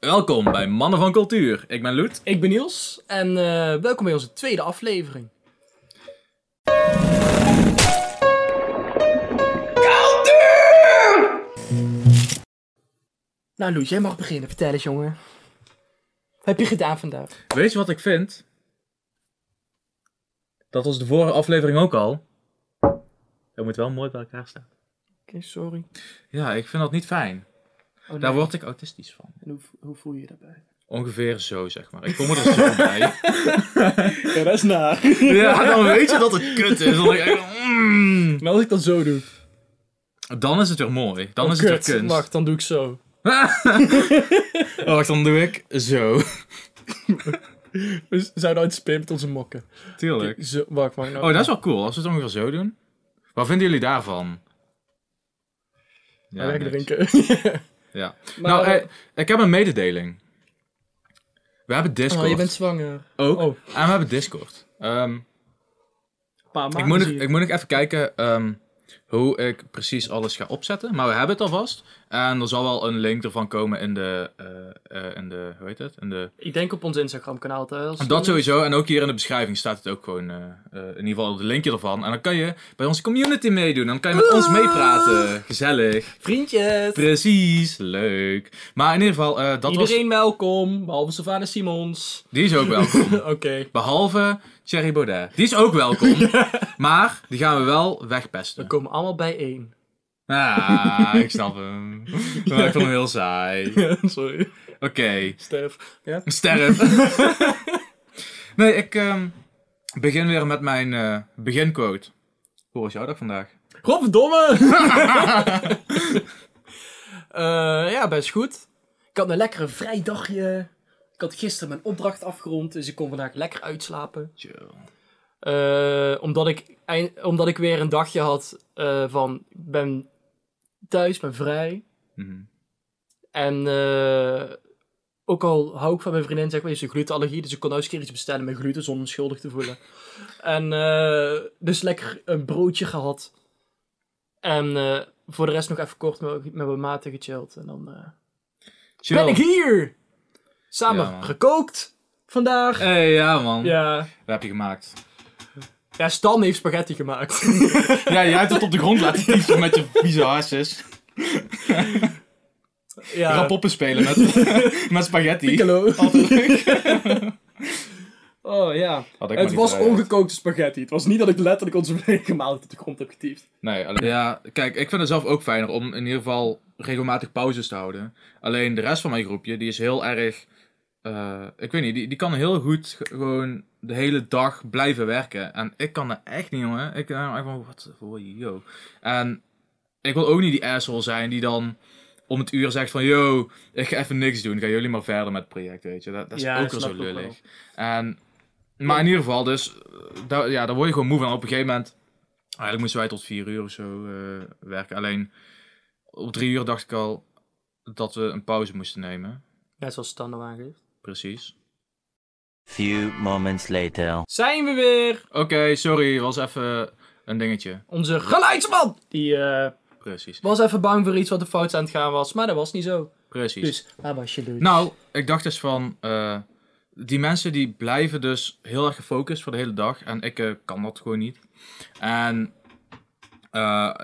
Welkom bij Mannen van Cultuur. Ik ben Loet. Ik ben Niels en eh, welkom bij onze tweede aflevering. Nou Loes, jij mag beginnen. Vertel eens jongen. Wat heb je gedaan vandaag? Weet je wat ik vind? Dat was de vorige aflevering ook al. Dat moet wel mooi bij elkaar staan. Oké, sorry. Ja, ik vind dat niet fijn. Oh, nee. Daar word ik autistisch van. En hoe, hoe voel je je daarbij? Ongeveer zo, zeg maar. Ik voel me er zo bij. Ja, dat is naar. Ja, dan weet je dat het kut is. Dan, denk ik, mm. Maar als ik dat zo doe. dan is het weer mooi. Dan Oh, is het weer kunst. Wacht, dan doe ik zo. Wacht, dan doe ik zo. We zouden uit spin met onze mokken. Tuurlijk. Zo, wacht, wacht. Nou, Oh, dat is wel cool. Als we het ongeveer zo doen. Wat vinden jullie daarvan? Ja, lekker drinken. Ja. Maar, nou, eh, ik heb een mededeling. We hebben Discord. Oh, je bent zwanger. ook. Oh, En we hebben Discord. Ehm, een paar maanden ik, moet nog, ik moet nog even kijken ehm, hoe ik precies alles ga opzetten. Maar we hebben het alvast. En er zal wel een link ervan komen in de, eh, eh, in de hoe heet het? In de, Ik denk op ons Instagram kanaal thuis. dat sowieso. En ook hier in de beschrijving staat het ook gewoon, eh, in ieder geval de linkje ervan. En dan kan je bij onze community meedoen. Dan kan je met ons meepraten. Gezellig. Vriendjes. Precies, leuk. Maar in ieder geval, dat Iedereen welkom, behalve Savannah Simons. was... Die is ook welkom. Oké. Behalve Thierry Baudet. Die is ook welkom. maar die gaan we wel wegpesten. We komen allemaal bijeen. Ah, ik snap hem. Maar ik vond hem heel saai. Sorry. Oké, Stef. Ja? sterf. nee, ik ehm, begin weer met mijn eh, beginquote. Hoe was jouw dag vandaag? Godverdomme! Eh ja, best goed. Ik had een lekkere vrijdagje. Ik had gisteren mijn opdracht afgerond, dus ik kon vandaag lekker uitslapen. Chill. Eh, omdat, ik, eind- omdat ik weer een dagje had eh, van, ik ben thuis, ben vrij. Mhm. En eh, ook al hou ik van mijn vriendin, zeg maar, heeft een glutenallergie. Dus ik kon nou eens een keer iets bestellen met gluten zonder me schuldig te voelen. En eh, dus lekker een broodje gehad. En voor de rest nog even kort met, met mijn maten gechilled. En dan Chill. ben ik hier! Samen Ja, gekookt vandaag. hey, ja man. Ja. Wat heb je gemaakt? Ja, Stan heeft spaghetti gemaakt. Ja, jij hebt het op de grond laten typen met je vieze harses. ja. Ga poppen spelen met, met spaghetti. Piccolo. Altijd leuk. Oh ja. Had ik maar Het was vrijheid. ongekookte spaghetti. Het was niet dat ik letterlijk onze volledige maaltijd op de grond heb getiefd. Nee, alleen... Ja, kijk, ik vind het zelf ook fijner om in ieder geval regelmatig pauzes te houden. Alleen de rest van mijn groepje, die is heel erg... eh, ik weet niet, die, die kan heel goed gewoon de hele dag blijven werken. En ik kan dat echt niet, jongen. Ik ben echt van, wat voor yo. En ik wil ook niet die asshole zijn die dan om het uur zegt van... Yo, ik ga even niks doen. Gaan jullie maar verder met het project, weet je. Dat, dat is Ja, ook wel zo lullig. En, maar in ieder geval, dus... eh, daar, ja, daar word je gewoon moe van. Op een gegeven moment... Eigenlijk moesten wij tot vier uur of zo eh, werken. Alleen op drie uur dacht ik al dat we een pauze moesten nemen. Net zoals Stan aangeeft. Precies. Few moments later. Zijn we weer! Oké, sorry, was even een dingetje. Onze geluidsman! Die eh, Precies. was even bang voor iets wat er fout aan het gaan was, maar dat was niet zo. Precies. Dus, waar was je dus? Nou, ik dacht dus van, eh, die mensen die blijven dus heel erg gefocust voor de hele dag. En ik eh, kan dat gewoon niet. En eh,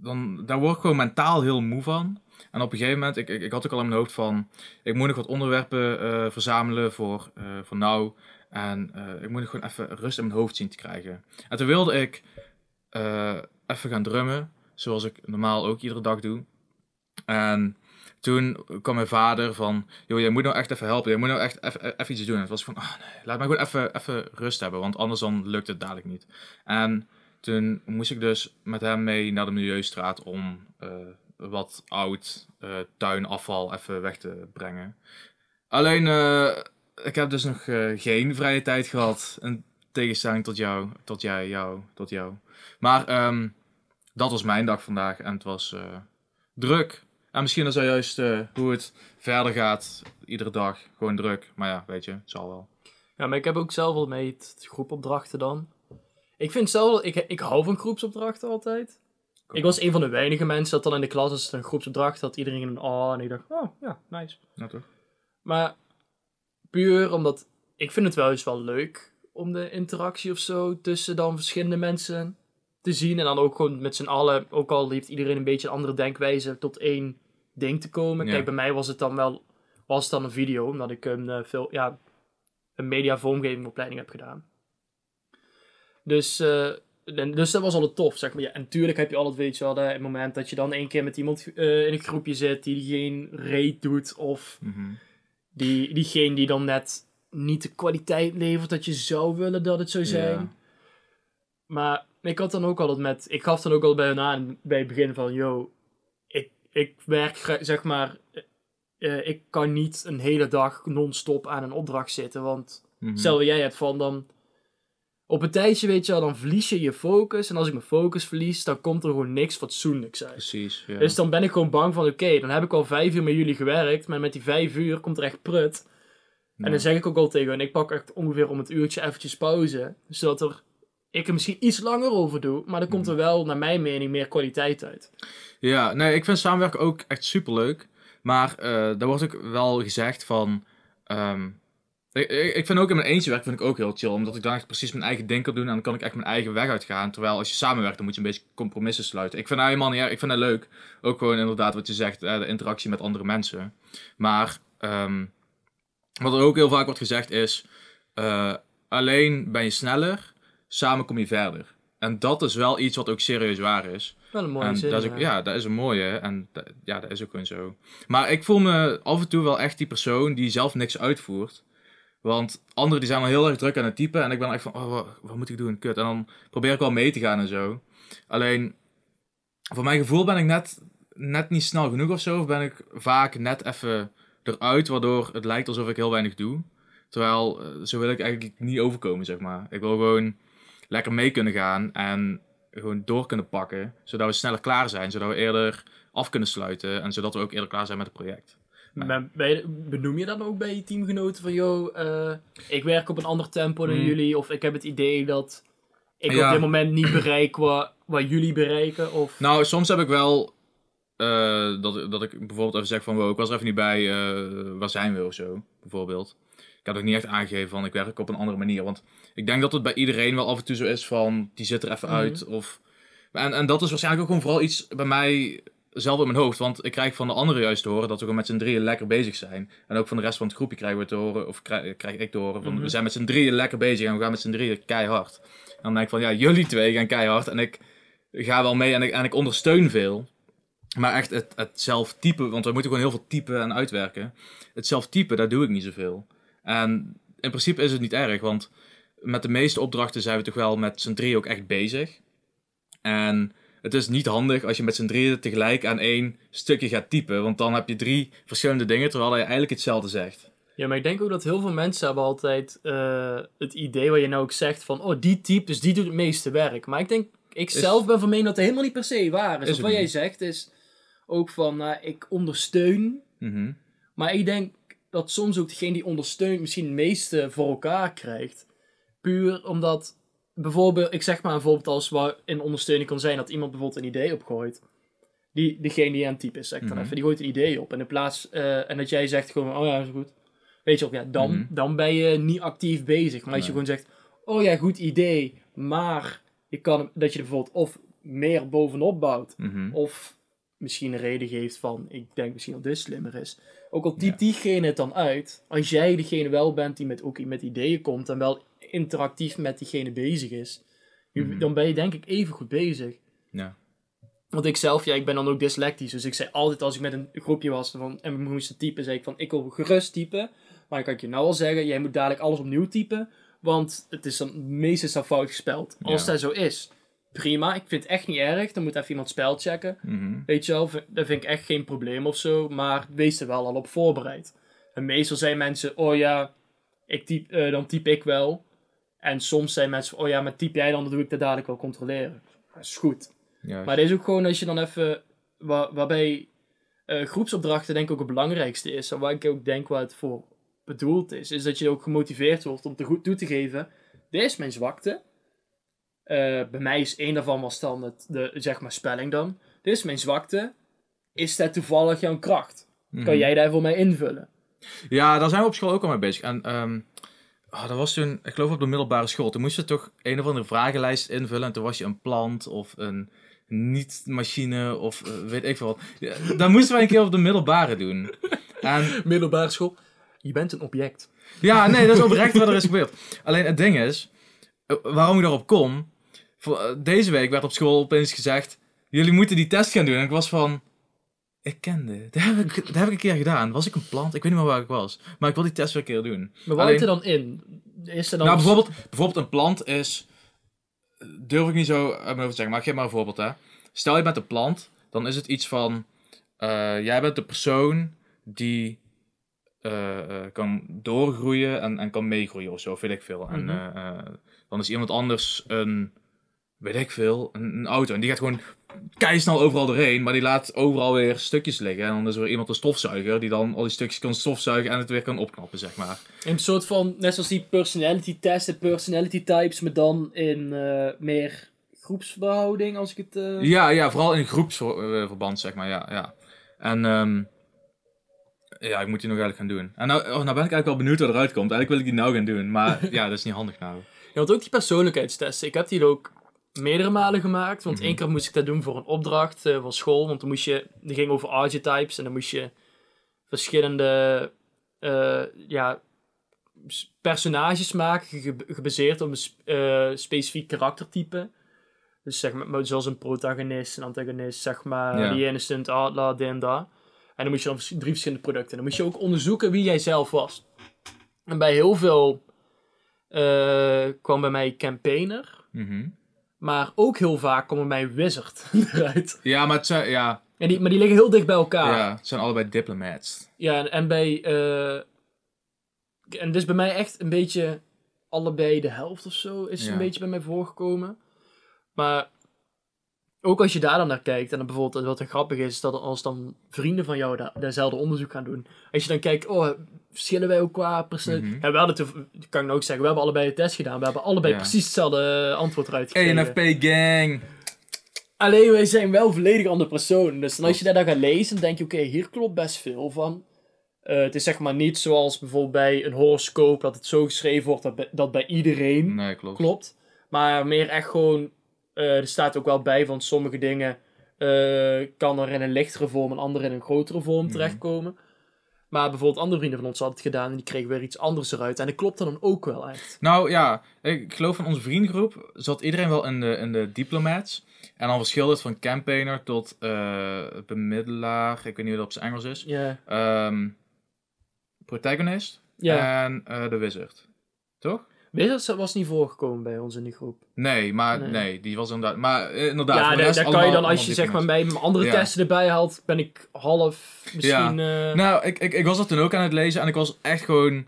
dan, daar word ik gewoon mentaal heel moe van. En op een gegeven moment, ik, ik, ik had ook al in mijn hoofd van, ik moet nog wat onderwerpen eh, verzamelen voor, eh, voor nou. En eh, ik moet nog gewoon even rust in mijn hoofd zien te krijgen. En toen wilde ik even gaan drummen, zoals ik normaal ook iedere dag doe. En toen kwam mijn vader van, joh, jij moet nou echt even helpen. Je moet nou echt even, even iets doen. En het was van, ah nee, laat mij gewoon even, even rust hebben, want anders dan lukt het dadelijk niet. En toen moest ik dus met hem mee naar de Milieustraat om wat oud eh, tuinafval even weg te brengen. Alleen, eh, ik heb dus nog eh, geen vrije tijd gehad. In tegenstelling tot jou, tot jij, jou, tot jou. Maar ehm, dat was mijn dag vandaag en het was druk. En misschien is dat juist hoe het verder gaat, iedere dag. Gewoon druk. Maar ja, weet je, het zal wel. Ja, maar ik heb ook zelf wel mee groepopdrachten dan. Ik vind zelf, ik, ik hou van groepsopdrachten altijd. Ik was een van de weinige mensen dat dan in de klas, als het een groepsopdracht had, iedereen een oh en ik dacht, oh ja, nice. Ja, toch? Maar puur omdat ik vind het wel eens wel leuk om de interactie of zo tussen dan verschillende mensen te zien. En dan ook gewoon met z'n allen, ook al heeft iedereen een beetje een andere denkwijze, tot één ding te komen. Ja. Kijk, bij mij was het dan wel was het dan een video, omdat ik een, eh, veel, ja, een media vormgeving opleiding heb gedaan. Dus, eh, en- dus dat was altijd tof, zeg maar. Ja, en natuurlijk heb je altijd, weet je wel, de- het moment dat je dan één keer met iemand eh, in een groepje zit die geen reet doet of Mhm. die, diegene die dan net niet de kwaliteit levert dat je zou willen dat het zou zijn. Maar ik had dan ook altijd met, ik gaf dan ook al bij hun aan bij het begin van, yo, ik, ik werk zeg maar, eh, ik kan niet een hele dag non-stop aan een opdracht zitten, want Mhm. stel jij hebt van dan, op een tijdje weet je wel, dan verlies je je focus en als ik mijn focus verlies, dan komt er gewoon niks fatsoenlijks uit. Precies, ja. Dus dan ben ik gewoon bang van, oké, dan heb ik al vijf uur met jullie gewerkt, maar met die vijf uur komt er echt prut. En dan zeg ik ook al tegen hen, ik pak echt ongeveer om het uurtje eventjes pauze. Zodat er, ik er misschien iets langer over doe, maar dan komt Mhm. er wel, naar mijn mening, meer kwaliteit uit. Ja, nee, ik vind samenwerken ook echt superleuk. Maar eh daar wordt ook wel gezegd van... ehm, ik, vind ook in mijn eentje werk vind ik ook heel chill. Omdat ik dan echt precies mijn eigen ding kan doen. En dan kan ik echt mijn eigen weg uitgaan. Terwijl als je samenwerkt, dan moet je een beetje compromissen sluiten. Ik vind dat helemaal niet erg. Ik vind dat leuk. Ook gewoon inderdaad wat je zegt. eh, de interactie met andere mensen. Maar ehm, wat er ook heel vaak wordt gezegd is... eh, alleen ben je sneller. Samen kom je verder. En dat is wel iets wat ook serieus waar is. Wel een mooie zin. dat is ook, ja. ja, dat is een mooie. En dat, ja, dat is ook gewoon zo. Maar ik voel me af en toe wel echt die persoon die zelf niks uitvoert. Want anderen die zijn al heel erg druk aan het typen. En ik ben echt van, oh, wat, moet ik doen? Kut. En dan probeer ik wel mee te gaan en zo. Alleen, voor mijn gevoel ben ik net, net niet snel genoeg of zo. Of ben ik vaak net even eruit, waardoor het lijkt alsof ik heel weinig doe. Terwijl, eh, zo wil ik eigenlijk niet overkomen, zeg maar. Ik wil gewoon lekker mee kunnen gaan en gewoon door kunnen pakken. Zodat we sneller klaar zijn, zodat we eerder af kunnen sluiten. En zodat we ook eerder klaar zijn met het project. Maar benoem je dan ook bij je teamgenoten van, yo, eh, ik werk op een ander tempo dan Hmm. jullie. Of ik heb het idee dat ik Ja. op dit moment niet bereik wat, wat jullie bereiken. Of... Nou, soms heb ik wel eh, dat, dat ik bijvoorbeeld even zeg van, wow, ik was er even niet bij, eh, waar zijn we of zo, bijvoorbeeld. Ik heb ook niet echt aangegeven van, ik werk op een andere manier. Want ik denk dat het bij iedereen wel af en toe zo is van, die zit er even Mhm. uit. Of... En, en dat is waarschijnlijk ook gewoon vooral iets bij mij zelf in mijn hoofd. Want ik krijg van de anderen juist te horen dat we gewoon met z'n drieën lekker bezig zijn. En ook van de rest van het groepje krijgen we te horen, of krijg, krijg ik te horen van, Mhm. we zijn met z'n drieën lekker bezig en we gaan met z'n drieën keihard. En dan denk ik van, ja, jullie twee gaan keihard en ik ga wel mee en ik, en ik ondersteun veel. Maar echt het, het zelf typen, want we moeten gewoon heel veel typen en uitwerken. Het zelf typen, daar doe ik niet zoveel. En in principe is het niet erg, want met de meeste opdrachten zijn we toch wel met z'n drieën ook echt bezig. En het is niet handig als je met z'n drieën tegelijk aan één stukje gaat typen, want dan heb je drie verschillende dingen, terwijl je eigenlijk hetzelfde zegt. Ja, maar ik denk ook dat heel veel mensen hebben altijd eh, het idee wat je nou ook zegt van, oh, die type, dus die doet het meeste werk. Maar ik denk, ik Is- zelf ben van mening dat het helemaal niet per se waar is. Is Of het wat jij zegt is ook van, nou, ik ondersteun, Mhm. maar ik denk dat soms ook degene die ondersteunt misschien het meeste voor elkaar krijgt. Puur omdat, bijvoorbeeld, ik zeg maar een voorbeeld als waar in ondersteuning kan zijn dat iemand bijvoorbeeld een idee opgooit. Die, degene die aan het typen is, zeg ik dan Mhm. even, die gooit een idee op. En in plaats, eh, en dat jij zegt gewoon, oh ja, is goed. Weet je ook, ja, dan, Mhm. dan ben je niet actief bezig. Maar als je Nee. gewoon zegt, oh ja, goed idee, maar je kan, dat je er bijvoorbeeld of meer bovenop bouwt, Mhm. of misschien een reden geeft van, ik denk misschien dat dit slimmer is. Ook al typt diegene het dan uit, als jij degene wel bent die met, ook met ideeën komt en wel interactief met diegene bezig is, Mhm. dan ben je denk ik even goed bezig. Ja. Want ik zelf, ja, ik ben dan ook dyslectisch, dus ik zei altijd als ik met een groepje was van, en we moesten typen, zei ik van, ik wil gerust typen, maar ik kan ik je nou al zeggen, jij moet dadelijk alles opnieuw typen, want het is dan meestal fout gespeld. Als Ja. dat zo is, prima, ik vind het echt niet erg, dan moet even iemand spel checken. Mhm. Weet je wel, dat vind ik echt geen probleem of zo, maar wees er wel al op voorbereid. En meestal zijn mensen, oh ja, ik typ, eh, dan typ ik wel. En soms zijn mensen, van, oh ja, maar typ jij dan, dan doe ik dat dadelijk wel controleren. Dat is goed. Juist. Maar dit is ook gewoon als je dan even, waar, waarbij eh, groepsopdrachten denk ik ook het belangrijkste is. En waar ik ook denk waar het voor bedoeld is, is dat je ook gemotiveerd wordt om te goed toe te geven, dit is mijn zwakte. Eh, bij mij is één daarvan was dan het, de, zeg maar, spelling dan. Dit is mijn zwakte. Is dat toevallig jouw kracht? Mhm. Kan jij daar voor mij invullen? Ja, daar zijn we op school ook al mee bezig. En ehm oh, dat was toen, ik geloof op de middelbare school. Toen moest je toch een of andere vragenlijst invullen. En toen was je een plant of een niet-machine of eh, weet ik veel wat. Ja, dat moesten wij een keer op de middelbare doen. En Middelbare school. Je bent een object. ja, nee, dat is oprecht wat er is gebeurd. Alleen het ding is, eh, waarom ik daarop kom. voor- eh, Deze week werd op school opeens gezegd: jullie moeten die test gaan doen. En ik was van. Ik ken dit. Dat heb ik, dat heb ik een keer gedaan. Was ik een plant? Ik weet niet meer waar ik was. Maar ik wil die test weer een keer doen. Maar wat Alleen- zit er dan in? Is er dan... Nou, bijvoorbeeld, bijvoorbeeld een plant is. Durf ik niet zo uit mijn hoofd te zeggen, maar ik geef maar een voorbeeld hè. Stel je bent een plant, dan is het iets van. eh, jij bent de persoon die eh, eh, kan doorgroeien en, en kan meegroeien of zo, weet ik veel. En Mhm. dan is iemand anders een. Weet ik veel, een, een auto. En die gaat gewoon keisnel overal doorheen, maar die laat overal weer stukjes liggen. En dan is er weer iemand een stofzuiger die dan al die stukjes kan stofzuigen en het weer kan opknappen, zeg maar. In een soort van, net zoals die personality testen, personality types, maar dan in eh, meer groepsverhouding, als ik het... eh, Ja, ja, vooral in groepsverband, zeg maar, ja. ja. En ehm, ja, ik moet die nog eigenlijk gaan doen. En nou, oh, nou ben ik eigenlijk wel benieuwd wat eruit komt. Eigenlijk wil ik die nou gaan doen, maar ja, dat is niet handig nou. Ja, want ook die persoonlijkheidstesten. Ik heb die ook meerdere malen gemaakt. Want Mhm. één keer moest ik dat doen voor een opdracht eh, van school. Want dan moest je, die ging over archetypes. En dan moest je verschillende eh, ja, personages maken. ge- gebaseerd op een sp- eh, specifiek karaktertype. Dus zeg maar, zoals een protagonist, een antagonist, zeg maar. Ja. Die ene stunt, Adler, dit en dat. En dan moest je dan drie verschillende producten. En dan moest je ook onderzoeken wie jij zelf was. En bij heel veel kwam bij mij campaigner. Mhm. Maar ook heel vaak kwam bij mij wizard eruit. Ja, maar het zijn, ja, En die, maar die liggen heel dicht bij elkaar. ja, het zijn allebei diplomats. Ja, en, en bij... eh, en dus bij mij echt een beetje allebei de helft of zo is Ja. een beetje bij mij voorgekomen. Maar ook als je daar dan naar kijkt, en dan bijvoorbeeld wat er grappig is, dat als dan vrienden van jou daar, daarzelfde onderzoek gaan doen. Als je dan kijkt, oh, verschillen wij ook qua personaliteit? Mhm. Ja, we hadden kan ik nou ook zeggen, we hebben allebei een test gedaan. We hebben allebei Ja. precies hetzelfde eh, antwoord eruit gekregen. ENFP gang. Alleen wij zijn wel volledig andere personen. Dus als je daar dan gaat lezen, dan denk je, oké, hier klopt best veel van. Eh, het is zeg maar niet zoals bijvoorbeeld bij een horoscoop, dat het zo geschreven wordt dat bij, dat bij iedereen Nee, klopt. klopt. Maar meer echt gewoon, eh, er staat ook wel bij van sommige dingen kan er in een lichtere vorm en andere in een grotere vorm Mhm. terechtkomen. Maar bijvoorbeeld andere vrienden van ons hadden het gedaan en die kregen weer iets anders eruit. En dat klopt dan ook wel echt. Nou ja, ik geloof van onze vriendengroep zat iedereen wel in de, in de diplomats. En dan verschilde het van campaigner tot eh, bemiddelaar. Ik weet niet hoe dat op zijn Engels is. Ja, Ehm, protagonist ja. en eh, de wizard. Toch? Wizards was niet voorgekomen bij ons in die groep. Nee, maar nee, Nee. die was inderdaad. Maar eh, inderdaad. ja, daar, kan je dan, als je zeg maar bij mijn andere Ja. testen erbij haalt, ben ik half misschien... eh, Nou, ik, ik, ik was dat toen ook aan het lezen en ik was echt gewoon.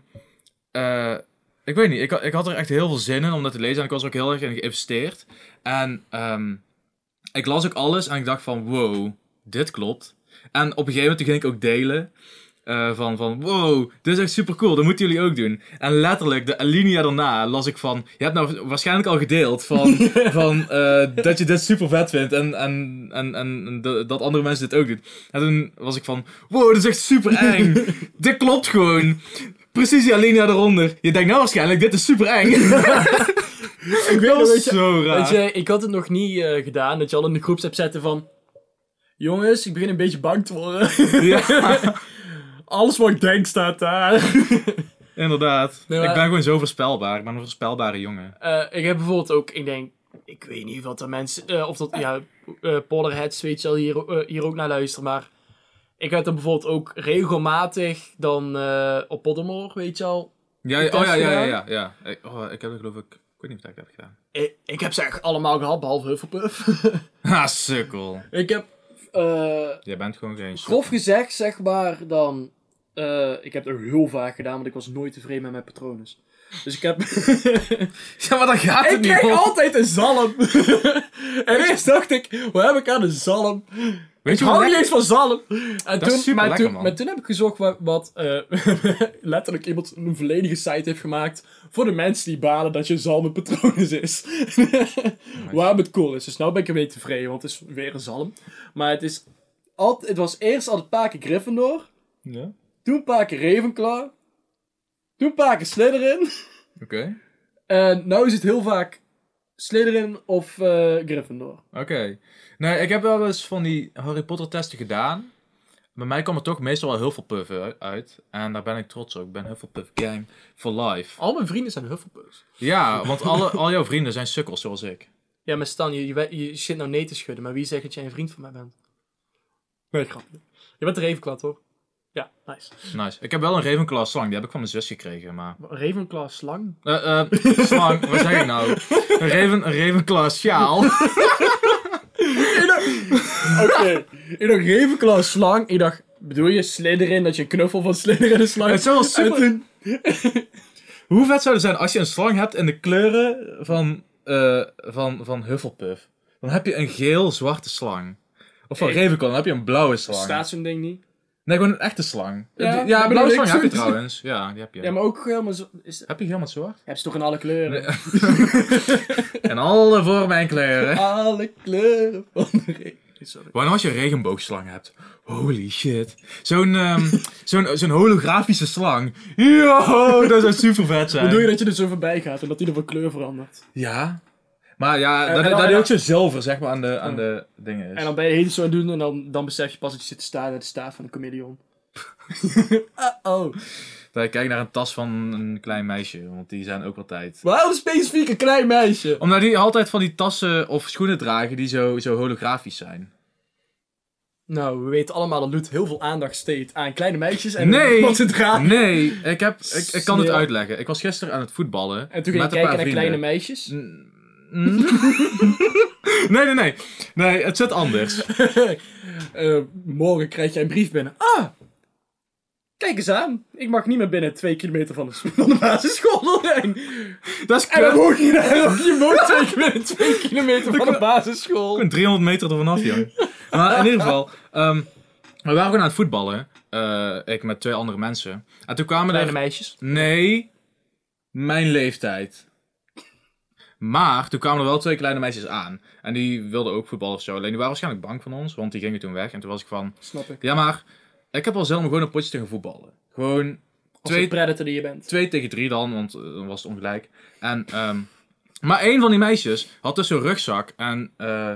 eh, ik weet niet, ik, had- ik had er echt heel veel zin in om dat te lezen en ik was er ook heel erg in geïnvesteerd. En ehm, ik las ook alles en ik dacht van wow, dit klopt. En op een gegeven moment ging ik ook delen. Eh, van, van wow, dit is echt super cool, dat moeten jullie ook doen. En letterlijk, de alinea daarna las ik van, je hebt nou waarschijnlijk al gedeeld van, van eh, dat je dit super vet vindt en, en, en, en de- dat andere mensen dit ook doen. En toen was ik van, wow, dit is echt super eng. dit klopt gewoon. Precies die alinea eronder. Je denkt nou waarschijnlijk, dit is super eng. ik weet dat was je, zo raar. weet je, ik had het nog niet eh, gedaan, dat je al in de groepsapp zette van... Jongens, ik begin een beetje bang te worden. Ja, Alles wat ik denk staat daar. inderdaad. Nee, maar- Ik ben gewoon zo voorspelbaar. Ik ben een voorspelbare jongen. Eh, ik heb bijvoorbeeld ook, ik denk, ik weet niet wat er mensen, eh, of dat, ja, eh Potterheads, weet je wel, hier, hier ook naar luisteren, maar ik heb dan bijvoorbeeld ook regelmatig dan eh, op Pottermore, weet je al. Ja, oh ja, ja, ja, ja. ja. Ik, oh, ik heb het geloof ik, ik weet niet of ik heb gedaan. Ik, ik heb ze echt allemaal gehad, behalve Hufflepuff. Ha, sukkel. ik heb, eh, Jij bent gewoon geen grof gezegd, zeg maar, dan, eh, ik heb het ook heel vaak gedaan, want ik was nooit tevreden met mijn patronen. Dus ik heb... Ja, maar dan gaat het Ik niet kreeg om. altijd een zalm. en eerst dacht ik, wat heb ik aan een zalm? Weet je Ik hou niet eens van zalm. En Dat is toen, super maar, lekker, toen, man. maar toen heb ik gezocht wat, wat eh, letterlijk iemand een volledige site heeft gemaakt voor de mensen die balen dat je zalm een patroon is. Waarom het cool is. Dus nou ben ik een beetje tevreden, want het is weer een zalm. Maar het is altijd, het was eerst altijd een paar keer Gryffindor, Ja? Toen keer Ravenclaw, toen keer Slytherin. Oké. En nou is het heel vaak Slytherin of eh, Gryffindor. Oké. Nee, ik heb wel eens van die Harry Potter testen gedaan. Bij mij kwam er toch meestal wel heel veel uit. En daar ben ik trots op. Ik ben heel veel puff gang for life. Al mijn vrienden zijn Hufflepuffs. Ja, want alle, al jouw vrienden zijn sukkels zoals ik. Ja, maar Stan, je, je, je zit nou nee te schudden, maar wie zegt dat jij een vriend van mij bent? Nee, grapje. Je bent een Ravenclaw, toch? Ja, nice. Nice. Ik heb wel een Ravenclaw slang. Die heb ik van mijn zus gekregen, maar... Een Ravenclaw slang? Eh, eh, slang, wat zeg ik nou? Een, Raven, een Ravenclaw sjaal. Oké. ik dacht Ravenclaw slang. Ik dacht, bedoel je Slytherin, dat je een knuffel van Slytherin is slang? Het zou wel super... En Hoe vet zou het zijn als je een slang hebt in de kleuren van, eh, van, van Hufflepuff? Dan heb je een geel-zwarte slang. Of van Ravenclaw, dan heb je een blauwe slang. staat zo'n ding niet. Nee, gewoon een echte slang. Ja, Ja, blauwe slang heb je trouwens. Ja, die heb je. Ja, maar ook helemaal zo... Is, Heb je geel met zwart? heb ze toch in alle kleuren? En alle vormen en kleuren. Alle kleuren van de regen. Sorry. Wanneer als je een regenboogslang hebt. Holy shit. Zo'n ehm, zo'n zo'n holografische slang. Yo, dat zou super vet zijn. Bedoel je dat je er zo voorbij gaat en dat die er van kleur verandert? Ja. Maar ja, En- dat, en dan- dat dan- ook zo zilver zeg maar aan de, aan de dingen is. En dan ben je heel zo aan het doen en dan, dan besef je pas dat je zit te staan in de staart van een chameleon. oh. Dat ik kijk naar een tas van een klein meisje, want die zijn ook altijd... Waarom specifiek een klein meisje? Omdat die altijd van die tassen of schoenen dragen die zo, zo holografisch zijn. Nou, we weten allemaal dat Loet heel veel aandacht steekt aan kleine meisjes en Nee. wat ze dragen. Nee, ik, heb, ik, ik kan het uitleggen. Ik was gisteren aan het voetballen. En toen ging je kijken naar kleine meisjes. nee, nee, nee. Nee, het zit anders. Eh, morgen krijg jij een brief binnen. Ah! Kijk eens aan. Ik mag niet meer binnen twee kilometer van de, van de basisschool zijn. Dat is En dan woon je daar. Je woont binnen twee kilometer van de basisschool. Ik ben 300 meter er vanaf, jong. Maar in ieder geval, ehm, we waren gewoon aan het voetballen. Eh, ik met twee andere mensen. En toen kwamen Kleine er... meisjes. Nee, mijn leeftijd. Maar toen kwamen er wel twee kleine meisjes aan. En die wilden ook voetballen of zo. Alleen die waren waarschijnlijk bang van ons, want die gingen toen weg. En toen was ik van, Snap ik. ja maar, ik heb al zelf om gewoon een potje te gaan voetballen. Gewoon Als twee, een predator die je bent. twee tegen drie dan, want eh, dan was het ongelijk. En, ehm, maar één van die meisjes had dus zo'n rugzak en eh,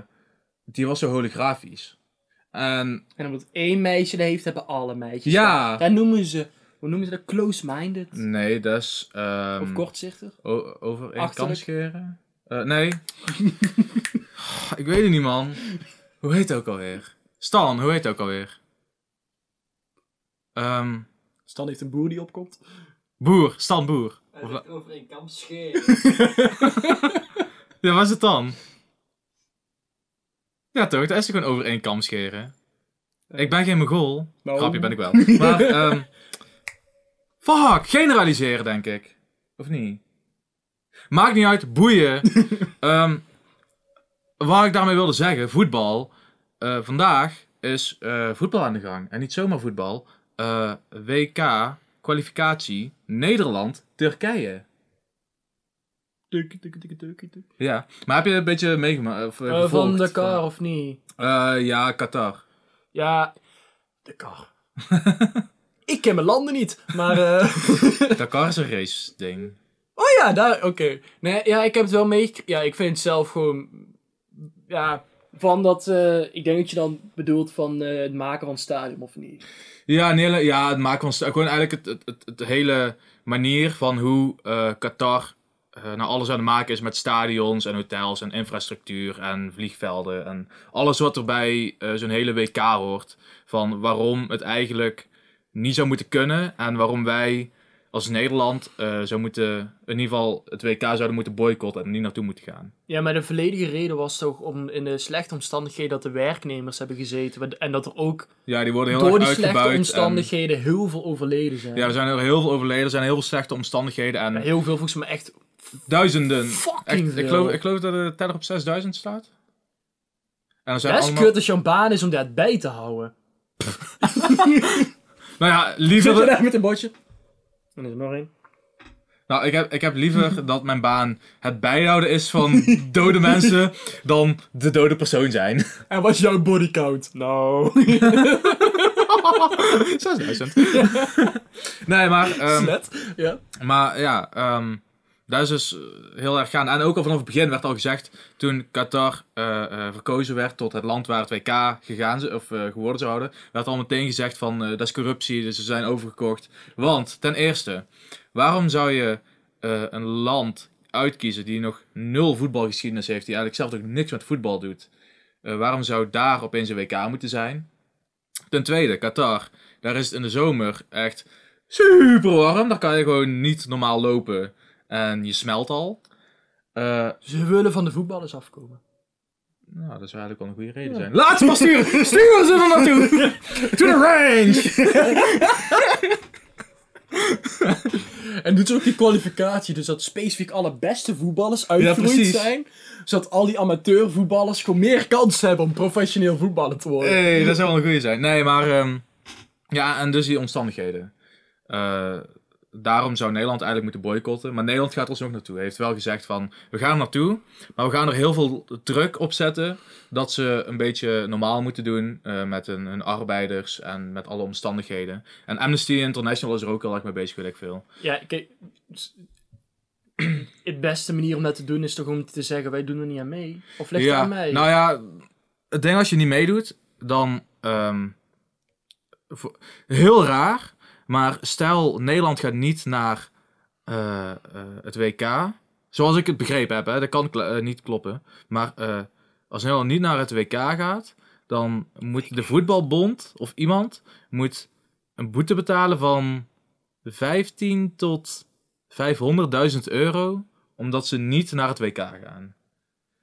die was zo holografisch. En En omdat één meisje dat heeft, hebben alle meisjes. Ja. dat. Daar noemen ze, hoe noemen ze dat? Close-minded? nee, dus... ehm, Of kortzichtig? Over één kam scheren? Eh, nee. ik weet het niet, man. Hoe heet het ook alweer? Stan, hoe heet het ook alweer? Ehm Stan heeft een boer die opkomt. boer, Stan Boer. Of- over een kam scheren. ja, wat is het dan? Ja, toch? Dat is gewoon over één kam scheren? Ik ben geen Mongool. Nou. Grapje ben ik wel. Maar, ehm fuck, generaliseren, denk ik. Of niet? Maakt niet uit, boeien. Ehm waar ik daarmee wilde zeggen, voetbal. eh, vandaag is eh, voetbal aan de gang. En niet zomaar voetbal. Eh, WK, kwalificatie, Nederland, Turkije. Tukkie, tukkie, tukkie, tukkie, tukkie. Ja, maar heb je een beetje meegemaakt? Of, van de car of niet? Eh, ja, Qatar. Ja, de car. ik ken mijn landen niet, maar... eh, Dakar is een race ding. Oh ja, daar, oké. Nee, ja, ik heb het wel mee. Ja, ik vind het zelf gewoon. Ja, van dat. eh, ik denk dat je dan bedoelt van eh, het maken van het stadion of niet. Ja, hele, ja, het maken van sta- gewoon eigenlijk het, het, het, het hele manier van hoe eh, Qatar eh, nou alles aan het maken is met stadions en hotels en infrastructuur en vliegvelden en alles wat er bij eh, zo'n hele WK hoort. Van waarom het eigenlijk niet zou moeten kunnen en waarom wij als Nederland eh, zou moeten, in ieder geval het WK zouden moeten boycotten en niet naartoe moeten gaan. Ja, maar de volledige reden was toch om in de slechte omstandigheden dat de werknemers hebben gezeten. En dat er ook Ja, die worden heel door die slechte en- omstandigheden heel veel overleden zijn. ja, er zijn er heel veel overleden, er zijn heel veel slechte omstandigheden en Heel veel volgens mij echt duizenden. fucking Echt, ik, geloof, ik geloof dat de teller op 6000 staat. En er zijn is allemaal... kut als baan is om dat bij te houden. Nou ja, Zit je liever... daar met een bordje? Dan is er nog één. Nou, ik heb, ik heb liever dat mijn baan het bijhouden is van dode mensen dan de dode persoon zijn. En wat is jouw bodycount? Nou. 6000. nee, maar... ehm, Net. Ja. Maar ja, ehm dat is dus heel erg gaan. En ook al vanaf het begin werd al gezegd, toen Qatar eh, eh, verkozen werd tot het land waar het WK gegaan, of, eh, geworden zou werd al meteen gezegd van dat is corruptie, dus ze zijn overgekocht. Want ten eerste, waarom zou je een land uitkiezen die nog nul voetbalgeschiedenis heeft, die eigenlijk zelf ook niks met voetbal doet? Waarom zou daar opeens een WK moeten zijn? Ten tweede, Qatar, daar is het in de zomer echt super warm. Daar kan je gewoon niet normaal lopen. En je smelt al. Eh, Ze willen van de voetballers afkomen. nou, dat zou eigenlijk wel een goede reden zijn. Laat ze maar sturen! Sturen ze er naartoe! To the range! En doet ze ook die kwalificatie, dus dat specifiek alle beste voetballers uitgegroeid precies. zijn. Zodat al die amateurvoetballers gewoon meer kans hebben om professioneel voetballer te worden. hey, dat zou wel een goede zijn. Nee, maar... ehm, ja, en dus die omstandigheden. Eh, daarom zou Nederland eigenlijk moeten boycotten. Maar Nederland gaat er alsnog naartoe. Hij heeft wel gezegd van, we gaan er naartoe. Maar we gaan er heel veel druk op zetten. Dat ze een beetje normaal moeten doen eh, met hun, hun arbeiders en met alle omstandigheden. En Amnesty International is er ook heel erg mee bezig, weet ik veel. Ja, kijk. Het beste manier om dat te doen is toch om te zeggen: wij doen er niet aan mee. Of ligt het ja, aan mij? Nou ja, het ding als je niet meedoet, dan... ehm, heel raar, maar stel Nederland gaat niet naar eh, eh, het WK. Zoals ik het begrepen heb, hè, dat kan kl- eh, niet kloppen. Maar als Nederland niet naar het WK gaat, dan moet de voetbalbond of iemand moet een boete betalen van 15 tot 500.000 euro, omdat ze niet naar het WK gaan.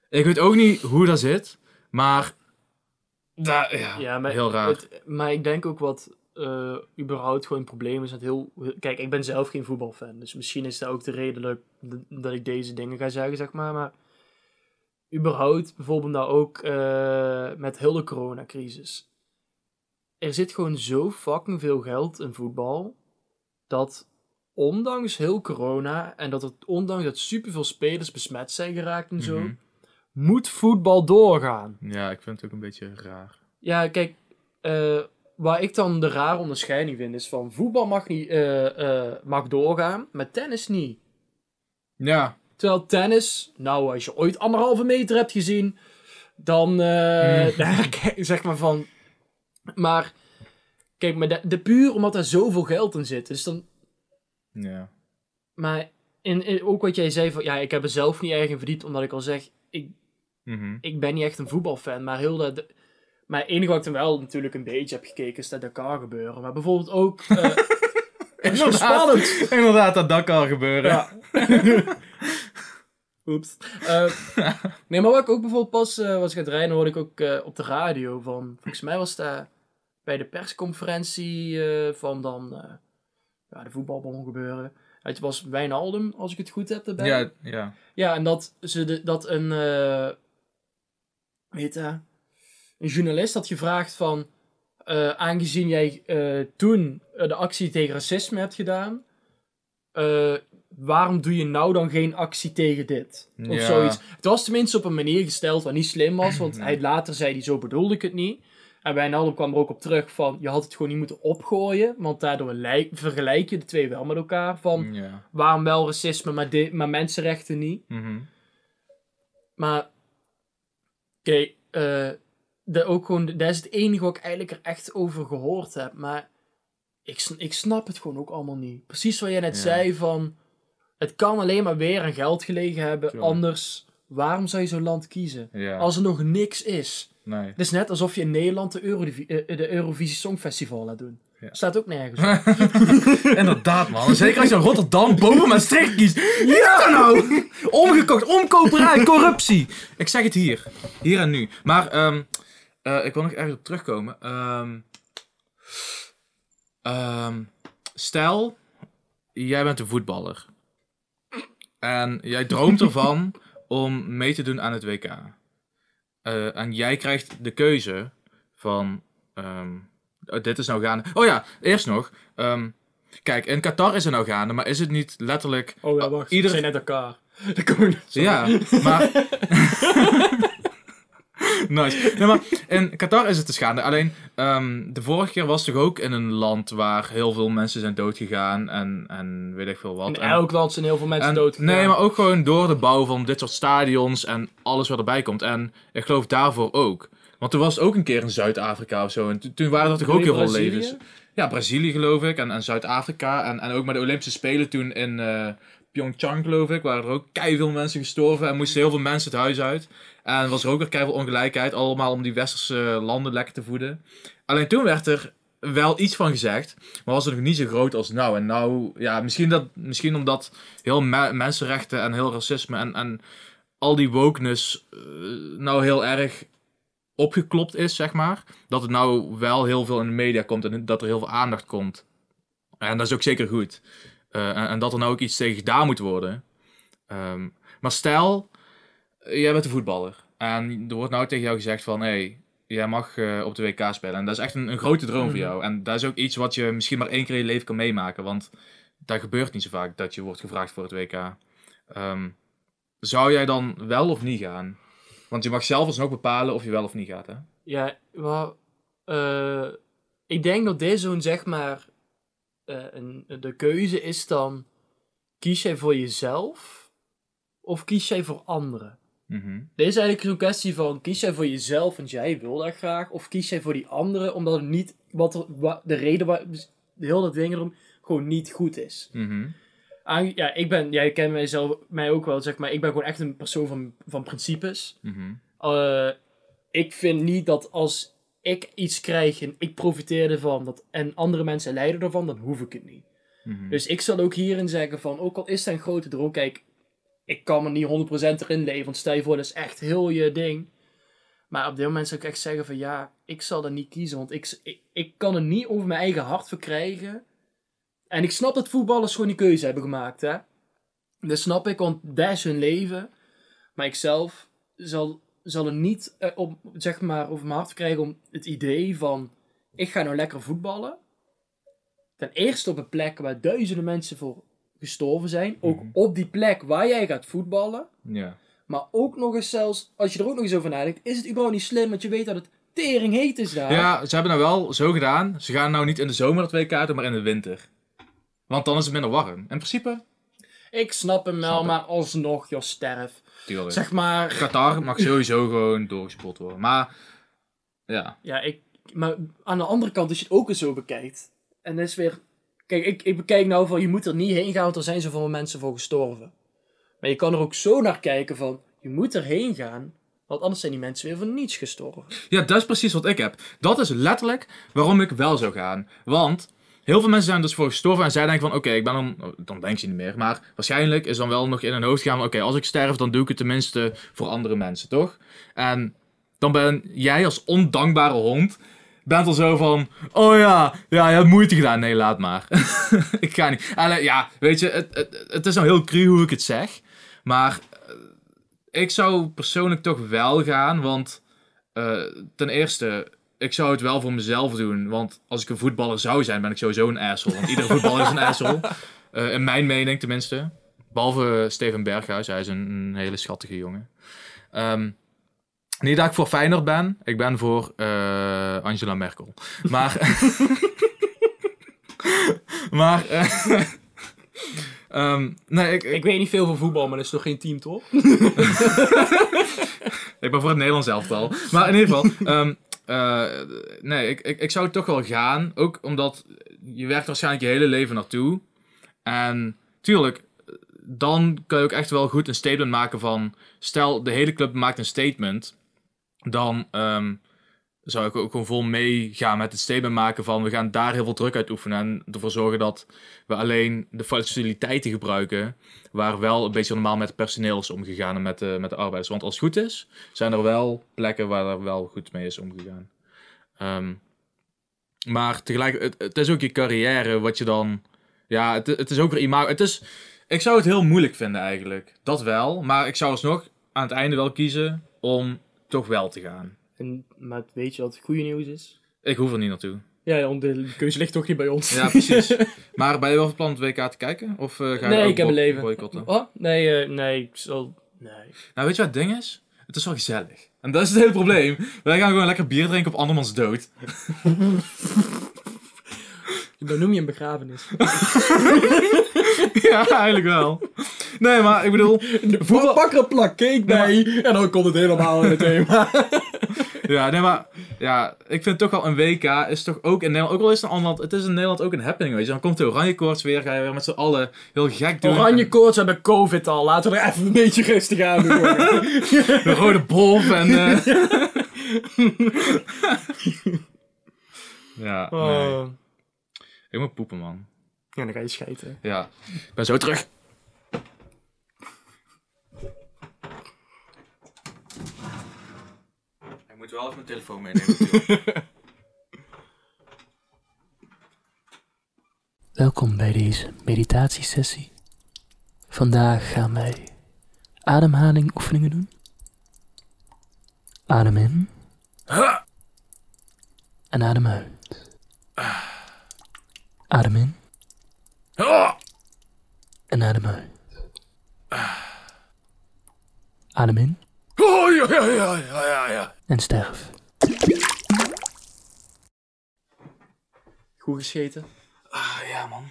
Ik weet ook niet hoe dat zit, maar da- ja, Ja, maar, heel raar. het- maar ik denk ook wat eh, überhaupt gewoon een probleem is. Dat heel, kijk, ik ben zelf geen voetbalfan. Dus misschien is dat ook de reden dat ik, dat ik deze dingen ga zeggen, zeg maar. Maar überhaupt, bijvoorbeeld nou ook eh, met heel de coronacrisis. Er zit gewoon zo fucking veel geld in voetbal. Dat ondanks heel corona en dat het ondanks dat superveel spelers besmet zijn geraakt en zo, Mhm. moet voetbal doorgaan. Ja, ik vind het ook een beetje raar. Ja, kijk, eh, waar ik dan de rare onderscheiding vind is van voetbal mag, niet, eh, eh, mag doorgaan, maar tennis niet. Ja, Terwijl tennis, nou, als je ooit anderhalve meter hebt gezien, dan eh, Mm. kijk- zeg maar van. Maar kijk, maar de, de puur omdat er zoveel geld in zit, dus dan. ja. Maar in, in- ook wat jij zei van, ja, ik heb er zelf niet erg in verdiend, omdat ik al zeg, ik, Mhm. ik ben niet echt een voetbalfan, maar heel dat. Maar het enige wat ik dan wel natuurlijk een beetje heb gekeken is dat Dakar gebeuren. Maar bijvoorbeeld ook. eh, het is spannend. Inderdaad, dat dak al gebeuren. Ja. Oeps. Eh, nee, maar wat ik ook bijvoorbeeld pas eh, was gaan rijden, hoorde ik ook op de radio van. Volgens mij was dat bij de persconferentie van dan. ja, de voetbalbom gebeuren. Het was Wijnaldum, als ik het goed heb erbij. Ja, ja. Ja, en dat, ze de, dat een, weet je, een journalist had gevraagd van, eh, aangezien jij eh, toen eh, de actie tegen racisme hebt gedaan, waarom doe je nou dan geen actie tegen dit? Of Ja. zoiets. Het was tenminste op een manier gesteld wat niet slim was, want hij later zei hij, zo bedoelde ik het niet. En Wijnaldum kwam er ook op terug van, je had het gewoon niet moeten opgooien, want daardoor lijk- vergelijk je de twee wel met elkaar. Van, ja. waarom wel racisme, maar, maar mensenrechten niet? Mhm. Maar, oké, de- ook gewoon, dat is het enige wat ik eigenlijk er echt over gehoord heb. Maar ik, ik snap het gewoon ook allemaal niet. Precies wat jij net Ja. zei van, het kan alleen maar weer aan geld gelegen hebben. Anders, waarom zou je zo'n land kiezen? Ja, Als er nog niks is. nee. Het is net alsof je in Nederland de, Eurovi- eh, de Eurovisie Songfestival laat doen. Ja. Staat ook nergens op. Inderdaad, man. Zeker als je Rotterdam boven Maastricht kiest. Ja, nou! Omgekocht, omkoperij, corruptie. Ik zeg het hier. Hier en nu. Maar, ehm, eh, ik wil nog ergens op terugkomen. Ehm, ehm, stel, jij bent een voetballer. En jij droomt ervan om mee te doen aan het WK. eh, en jij krijgt de keuze van, ehm, oh, dit is nou gaande. Oh ja, eerst nog. kijk, in Qatar is het nou gaande, maar is het niet letterlijk... Oh ja, wacht. Ieder- zijn net elkaar. Ja, maar... nice. Nee, maar in Qatar is het dus gaande. Alleen, ehm, de vorige keer was toch ook in een land waar heel veel mensen zijn doodgegaan en, en weet ik veel wat. In En- elk land zijn heel veel mensen en- dood. Nee, maar ook gewoon door de bouw van dit soort stadions en alles wat erbij komt. En ik geloof daarvoor ook. Want er was ook een keer in Zuid-Afrika of zo. En to- toen waren er toch ook heel veel levens. Ja, Brazilië geloof ik. En, en Zuid-Afrika. En, en ook met de Olympische Spelen toen in eh Pyeongchang geloof ik. Waren er ook veel mensen gestorven. En moesten heel veel mensen het huis uit. En was er ook weer keiveel ongelijkheid. Allemaal om die westerse landen lekker te voeden. Alleen toen werd er wel iets van gezegd. Maar was het nog niet zo groot als nou. En nou, ja, misschien, dat, misschien omdat heel me- mensenrechten en heel racisme en, en al die wokeness eh, nou heel erg opgeklopt is, zeg maar. Dat het nou wel heel veel in de media komt en dat er heel veel aandacht komt. En dat is ook zeker goed. Eh, en, dat er nou ook iets tegen gedaan moet worden. Ehm, maar stel, eh, jij bent een voetballer. En er wordt nou tegen jou gezegd van... Hey, jij mag eh, op de WK spelen. En dat is echt een, een grote droom voor Mhm. jou. En dat is ook iets wat je misschien maar één keer in je leven kan meemaken. Want dat gebeurt niet zo vaak dat je wordt gevraagd voor het WK. Ehm, zou jij dan wel of niet gaan? Want je mag zelf alsnog bepalen of je wel of niet gaat, hè? Ja, wel, eh, ik denk dat dit zo'n zeg maar. eh, een, de keuze is dan. Kies jij voor jezelf of kies jij voor anderen? Mhm. Dit is eigenlijk zo'n kwestie van: kies jij voor jezelf, want jij wil dat graag, of kies jij voor die anderen omdat het niet. Wat er, wa- de reden waar. De hele ding erom gewoon niet goed is. Mhm. Aan- ja, ik ben. Jij kent mijzelf, mij ook wel, zeg maar. Ik ben gewoon echt een persoon van, van principes. Mhm. Eh, ik vind niet dat als ik iets krijg en ik profiteer ervan dat, en andere mensen lijden ervan, dan hoef ik het niet. Mhm. Dus ik zal ook hierin zeggen van, ook al is het een grote droom, kijk, ik kan me niet 100% erin leven, want stel je voor, dat is echt heel je ding. Maar op dit moment zou ik echt zeggen van, ja, ik zal dat niet kiezen, want ik, ik, kan er niet over mijn eigen hart verkrijgen. En ik snap dat voetballers gewoon die keuze hebben gemaakt, hè. Dat snap ik, want dat is hun leven. Maar ik zelf zal, zal er niet eh, op, zeg maar, over mijn hart verkrijgen om het idee van... Ik ga nou lekker voetballen. Ten eerste op een plek waar duizenden mensen voor gestorven zijn. Ook Mhm. op die plek waar jij gaat voetballen. Ja. Maar ook nog eens zelfs, als je er ook nog eens over nadenkt... Is het überhaupt niet slim, want je weet dat het tering heet is daar. ja, ze hebben nou wel zo gedaan. Ze gaan nou niet in de zomer het WK doen, maar in de winter. Want dan is het minder warm. In principe, Ik snap hem wel, Snap maar alsnog, joh, sterf. tuurlijk. Zeg maar... Qatar mag sowieso gewoon doorgespot worden. Maar, ja. Ja, ik, maar aan de andere kant, als je het ook eens zo bekijkt. En dat is weer. Kijk, ik, ik bekijk nou van je moet er niet heen gaan, want er zijn zoveel mensen voor gestorven. Maar je kan er ook zo naar kijken van je moet erheen gaan, want anders zijn die mensen weer voor niets gestorven. Ja, dat is precies wat ik heb. Dat is letterlijk waarom ik wel zou gaan. Want heel veel mensen zijn dus voor gestorven en zij denken van... Oké, ik ben dan... oh, Dan denken ze niet meer. Maar waarschijnlijk is dan wel nog in hun hoofd gaan van... Oké, als ik sterf, dan doe ik het tenminste voor andere mensen, toch? En dan ben jij als ondankbare hond... Bent er zo van... Oh ja, ja, je hebt moeite gedaan. Nee, laat maar. ik ga niet. En, eh, ja, weet je, het, het, het is nou heel cru hoe ik het zeg. Maar eh, ik zou persoonlijk toch wel gaan, want... Eh, ten eerste, ik zou het wel voor mezelf doen. Want als ik een voetballer zou zijn, ben ik sowieso een asshole. Want iedere voetballer is een asshole. In mijn mening tenminste. Behalve Steven Berghuis, hij is een, een hele schattige jongen. Ehm, niet dat ik voor Feyenoord ben. Ik ben voor eh, Angela Merkel. Maar... maar... eh, ehm, nee, ik, weet niet veel van voetbal, maar dat is nog geen team toch? Ik ben voor het Nederlands elftal. Maar in ieder geval, ehm, eh, nee, ik, ik, ik zou toch wel gaan. Ook omdat je werkt waarschijnlijk je hele leven naartoe. En tuurlijk, dan kun je ook echt wel goed een statement maken van... Stel, de hele club maakt een statement. Dan ehm, zou ik ook gewoon vol meegaan met het statement maken van... We gaan daar heel veel druk uit oefenen. En ervoor zorgen dat we alleen de faciliteiten gebruiken... Waar wel een beetje normaal met het personeel is omgegaan en met de, met de arbeiders. Want als het goed is, zijn er wel plekken waar er wel goed mee is omgegaan. Ehm, maar tegelijk, het, het is ook je carrière wat je dan... Ja, het, het is ook weer imago. Het is, ik zou het heel moeilijk vinden eigenlijk. Dat wel. Maar ik zou alsnog aan het einde wel kiezen om toch wel te gaan. En, maar weet je wat het goede nieuws is? Ik hoef er niet naartoe. Ja, ja, want de keuze ligt toch niet bij ons. Ja, precies. maar ben je wel van plan het WK te kijken? Of eh, ga je nee, ik heb een leven. boycotten? Oh, nee, eh, nee, ik zal... Nee. Nou, weet je wat het ding is? Het is wel gezellig. En dat is het hele probleem. Wij gaan gewoon lekker bier drinken op andermans dood. Dan noem je een begrafenis. ja, eigenlijk wel. Nee, maar ik bedoel... Voetbal... Pak een plak cake bij en dan komt het helemaal in het thema. Ja, nee, maar... Ja, ik vind toch wel een WK is toch ook in Nederland... Ook al is het een ander land, het is in Nederland ook een happening, weet je. Dan komt de oranje koorts weer, ga je weer met z'n allen heel gek doen. Oranje koorts hebben covid al. Laten we er even een beetje rustig aan doen. De rode bolf en... eh, ja, nee. Oh. Ik moet poepen, man. Ja, dan ga je schijten. Ja, ik ben zo terug. Ik moet wel even mijn telefoon meenemen. Welkom bij deze meditatiesessie. Vandaag gaan wij ademhaling oefeningen doen. Adem in. En adem uit. Adem in. En adem uit. Adem in Oh, ja, ja, ja, ja, ja, ja. en sterf. Goed gescheten. Ah, ja, man.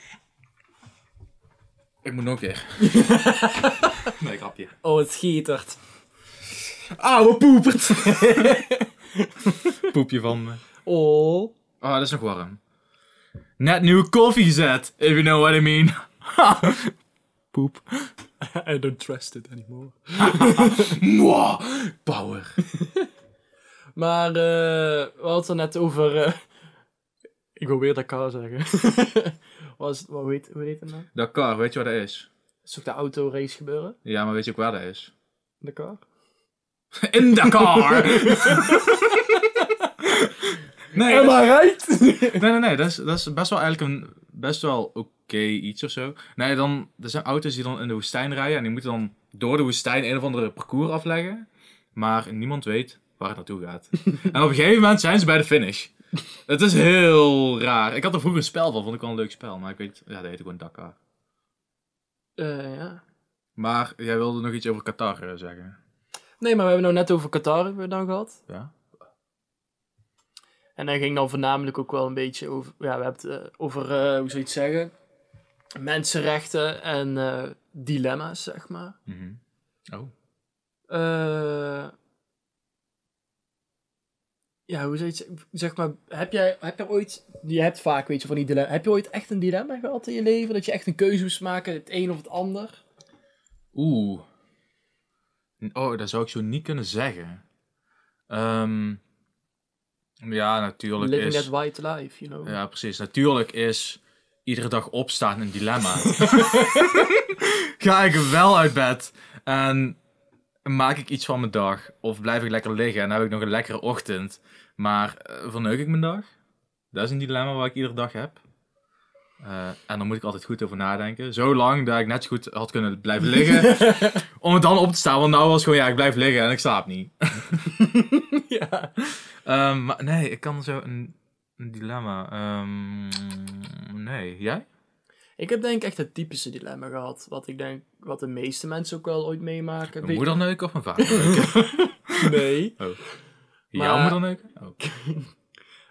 Ik moet nog keer. nee, grapje. Oh, het schietert. Oude poepert. Poepje van me. Oh. Oh, dat is nog warm. Net nieuwe koffie gezet, if you know what I mean. Poep. I don't trust it anymore. Mwah, power. Maar eh we hadden het net over... eh, ik wil weer Dakar zeggen. wat, is, wat weet, hoe heet het nou? Dakar, weet je waar dat is? Is ook de autorace gebeuren? Ja, maar weet je ook waar dat is? Dakar? In Dakar! Nee, I right? nee, nee, nee, dat is, dat is best wel eigenlijk een best wel oké iets of zo. Nee, dan, er zijn auto's die dan in de woestijn rijden en die moeten dan door de woestijn een of andere parcours afleggen. Maar niemand weet waar het naartoe gaat. en op een gegeven moment zijn ze bij de finish. Het is heel raar. Ik had er vroeger een spel van, vond ik wel een leuk spel. Maar ik weet, ja, dat heette gewoon Dakar. Eh, ja. Maar jij wilde nog iets over Qatar eh, zeggen. Nee, maar we hebben nou net over Qatar hebben we dan gehad. Ja? En dat ging dan voornamelijk ook wel een beetje over... Ja, we hebben het eh, over, eh, hoe zou je het zeggen? Mensenrechten en eh, dilemma's, zeg maar. Mhm. Oh. Eh, ja, hoe zou je? Zeg maar, heb jij, heb je ooit... Je hebt vaak, weet je, van die dilemma. Heb je ooit echt een dilemma gehad in je leven? Dat je echt een keuze moest maken, het een of het ander? Oeh. Oh, dat zou ik zo niet kunnen zeggen. Ehm, ja, natuurlijk Living is... that white life, you know. Ja, precies. Natuurlijk is iedere dag opstaan een dilemma. Ga ik wel uit bed en maak ik iets van mijn dag? Of blijf ik lekker liggen en heb ik nog een lekkere ochtend? Maar eh, verneuk ik mijn dag? Dat is een dilemma wat ik iedere dag heb. Eh, en daar moet ik altijd goed over nadenken. Zolang dat ik net zo goed had kunnen blijven liggen. om het dan op te staan. Want nou was het gewoon, ja, ik blijf liggen en ik slaap niet. ja. Ehm, maar nee, ik kan zo een, een dilemma. Ehm, nee, jij? Ik heb denk ik echt het typische dilemma gehad. Wat ik denk, wat de meeste mensen ook wel ooit meemaken. Mijn Weet- moeder neuken of mijn vader neuken? Nee. Jouw Maar- moeder neuken? Oh.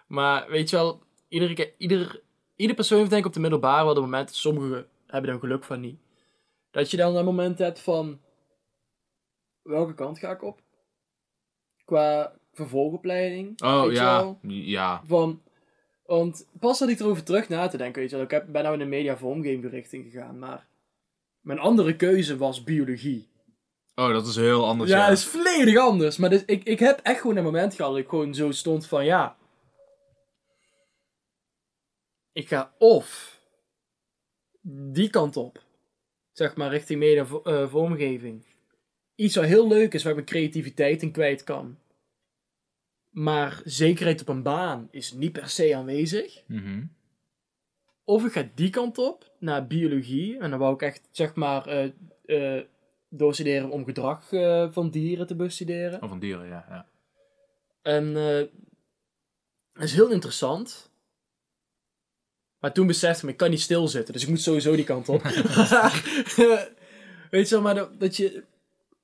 Maar weet je wel, iedere keer, ieder, ieder persoon heeft denk ik op de middelbare wel de momenten, sommigen hebben daar geluk van niet. Dat je dan een moment hebt van, welke kant ga ik op? Qua vervolgopleiding. Oh, ja. wel? Ja. Van, want pas zat ik erover terug na te denken, weet je wel. Ik heb, ben nou in de media vormgeving richting gegaan, maar mijn andere keuze was biologie. Oh, dat is heel anders. Ja, Ja, dat is volledig anders. Maar dus, ik, ik heb echt gewoon een moment gehad dat ik gewoon zo stond van ja. Ik ga of die kant op, zeg maar richting media vo- eh, vormgeving. Iets wat heel leuk is, waar ik mijn creativiteit in kwijt kan. Maar zekerheid op een baan is niet per se aanwezig. Mhm. Of ik ga die kant op, naar biologie. En dan wou ik echt, zeg maar, eh doorstuderen om gedrag van dieren te bestuderen. Of van dieren, ja. ja. En dat is heel interessant. Maar toen besefte ik me, ik kan niet stilzitten. Dus ik moet sowieso die kant op. Weet je wel, maar dat, dat je...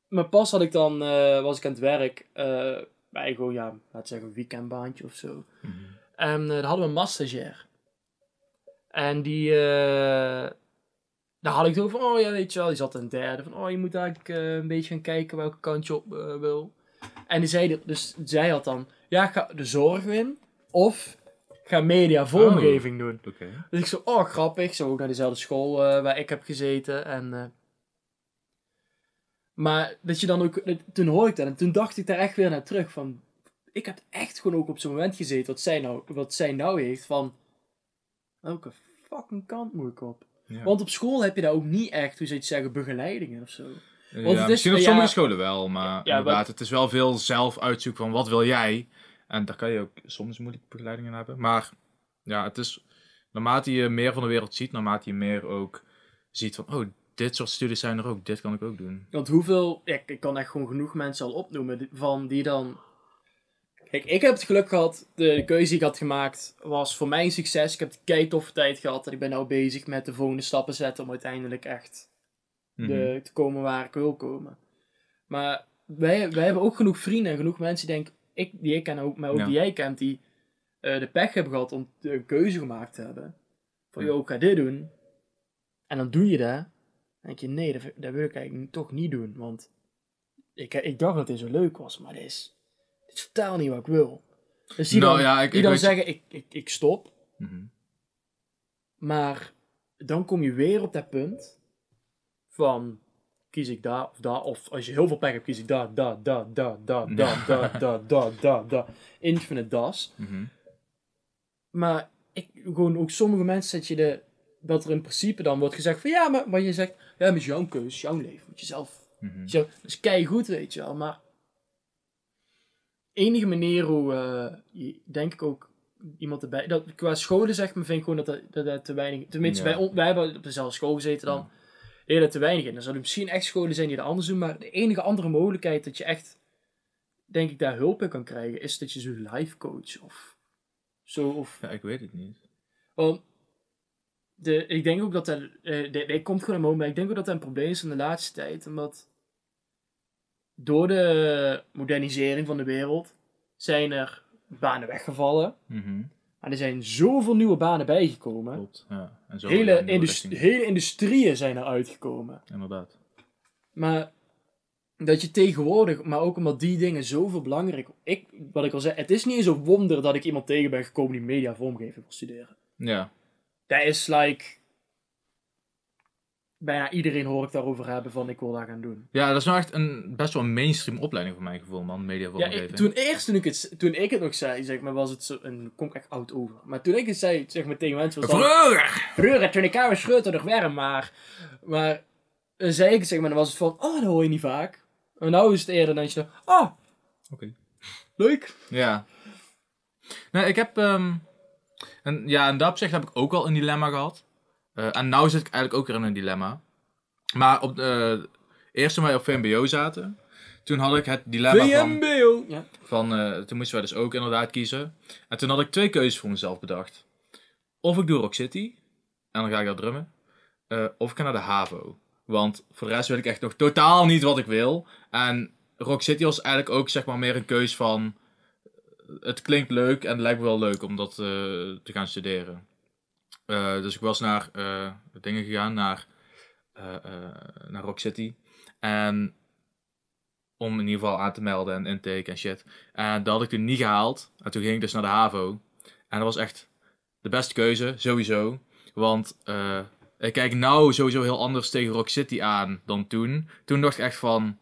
Maar pas had ik dan, eh, was ik aan het werk. eh, bij gewoon, ja, laten zeggen een weekendbaantje of zo. Mhm. En eh, daar hadden we een massagiair. En die, daar had ik het over, oh ja, weet je wel, die zat een derde. Van, oh, je moet eigenlijk een beetje gaan kijken welke kant je op wil. En die zei, dus zij had dan, ja, ga de zorg in. Of ga media vormgeving doen. Oké. Dus ik zo, oh grappig, zo ook naar dezelfde school eh, waar ik heb gezeten. En, eh, maar dat je dan ook, toen hoorde ik dat en toen dacht ik daar echt weer naar terug van, ik heb echt gewoon ook op zo'n moment gezeten wat zij nou, wat zij nou heeft van, welke fucking kant moet ik op? Ja. Want op school heb je daar ook niet echt, hoe zou je het zeggen, begeleidingen of zo. Ja, want het is- misschien op ja, sommige scholen wel, maar ja, inderdaad, wat- het is wel veel zelf uitzoeken van wat wil jij. En daar kan je ook soms moeilijk begeleiding in hebben. Maar ja, het is naarmate je meer van de wereld ziet, naarmate je meer ook ziet van, oh, dit soort studies zijn er ook, dit kan ik ook doen. Want hoeveel, ja, ik kan echt gewoon genoeg mensen al opnoemen van die dan. Kijk, ik heb het geluk gehad, de keuze die ik had gemaakt was voor mij een succes. Ik heb een kei toffe tijd gehad en ik ben nu bezig met de volgende stappen zetten om uiteindelijk echt Mhm. de, te komen waar ik wil komen. Maar wij, wij hebben ook genoeg vrienden en genoeg mensen die, denk, ik, die ik ken, ook, maar ook Ja. die jij kent, die eh, de pech hebben gehad om de- een keuze gemaakt te hebben. Van, joh, ik ga dit doen. En dan doe je dat. Dan denk je, nee, dat, dat wil ik eigenlijk toch niet doen. Want ik, ik dacht dat dit zo leuk was, maar dit is, dit is totaal niet wat ik wil. Dus die Nou dan, ja, ik- die ik dan zeggen, ik, ik, ik stop. Mhm. Maar dan kom je weer op dat punt van kies ik daar of daar. Of als je heel veel pech hebt, kies ik daar, daar, daar, daar, daar, daar, daar, daar, daar, daar, daar. Infinite das. Mhm. Maar ik, gewoon ook sommige mensen zet je de, dat er in principe dan wordt gezegd van ja, maar, maar je zegt, ja, maar het is jouw keuze, jouw leven, moet je zelf. Mhm. Zo, dus kei goed, weet je wel. Maar enige manier hoe, eh, je, denk ik ook, iemand erbij, dat, qua scholen zeg maar, vind ik gewoon dat dat, dat, dat te weinig, tenminste, Ja. wij, wij hebben op dezelfde school gezeten dan, ja. Dat te weinig in. Dan zouden misschien echt scholen zijn die dat anders doen, maar de enige andere mogelijkheid dat je echt, denk ik, daar hulp in kan krijgen, is dat je zo'n life coach of zo, of Ja, ik weet het niet. want de, ik denk ook dat dat, eh de- komt gewoon een moment, maar ik denk ook dat dat een probleem is in de laatste tijd. Omdat door de modernisering van de wereld zijn er banen weggevallen. Mhm. Maar er zijn zoveel nieuwe banen bijgekomen. Klopt, ja. En zo Hele, richting. hele industrieën zijn er uitgekomen. Inderdaad. Maar dat je tegenwoordig, maar ook omdat die dingen zoveel belangrijk... Ik, wat ik al zei, het is niet eens een wonder dat ik iemand tegen ben gekomen die media vormgeving wil studeren. Ja. Dat is like. Bijna iedereen hoor ik daarover hebben van ik wil dat gaan doen. Ja, dat is nou echt een best wel een mainstream opleiding voor mijn gevoel, man. Ja, Mediavormgeving. ik, toen eerst toen ik, het, toen ik het nog zei, zeg maar, was het zo. En dan kom ik echt oud over. Maar toen ik het zei, zeg maar tegen mensen. Was dan, Vroeger! Vroeger, toen ik oude scheurde nog warm, maar. Maar. Dan zei ik het, zeg maar, dan was het van. Oh, dat hoor je niet vaak. En nou is het eerder dan je. Oh, Oké. leuk. Ja. Nee, ik heb... ehm en, ja, in dat opzicht heb ik ook al een dilemma gehad. Eh, en nou zit ik eigenlijk ook weer in een dilemma. Maar op de eerst toen wij op VMBO zaten... Toen had ik het dilemma van... VMBO. Ja. van eh, toen moesten wij dus ook inderdaad kiezen. En toen had ik twee keuzes voor mezelf bedacht. Of ik doe Rock City. En dan ga ik daar drummen. eh, of ik ga naar de HAVO. Want voor de rest weet ik echt nog totaal niet wat ik wil. En Rock City was eigenlijk ook zeg maar meer een keus van... Het klinkt leuk en het lijkt me wel leuk om dat eh, te gaan studeren. Eh, dus ik was naar eh, dingen gegaan, naar, eh, naar Rock City. En om in ieder geval aan te melden en intake en shit. En dat had ik toen niet gehaald. En toen ging ik dus naar de HAVO. En dat was echt de beste keuze, sowieso. Want ik kijk nou sowieso heel anders tegen Rock City aan dan toen. Toen dacht ik echt van,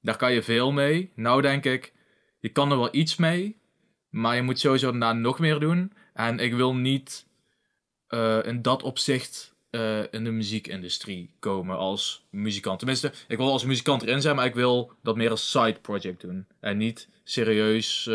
daar kan je veel mee. Nou denk ik, je kan er wel iets mee. Maar je moet sowieso daarna nog meer doen. En ik wil niet eh, in dat opzicht eh, in de muziekindustrie komen als muzikant. Tenminste, ik wil als muzikant erin zijn, maar ik wil dat meer als side project doen. En niet serieus eh,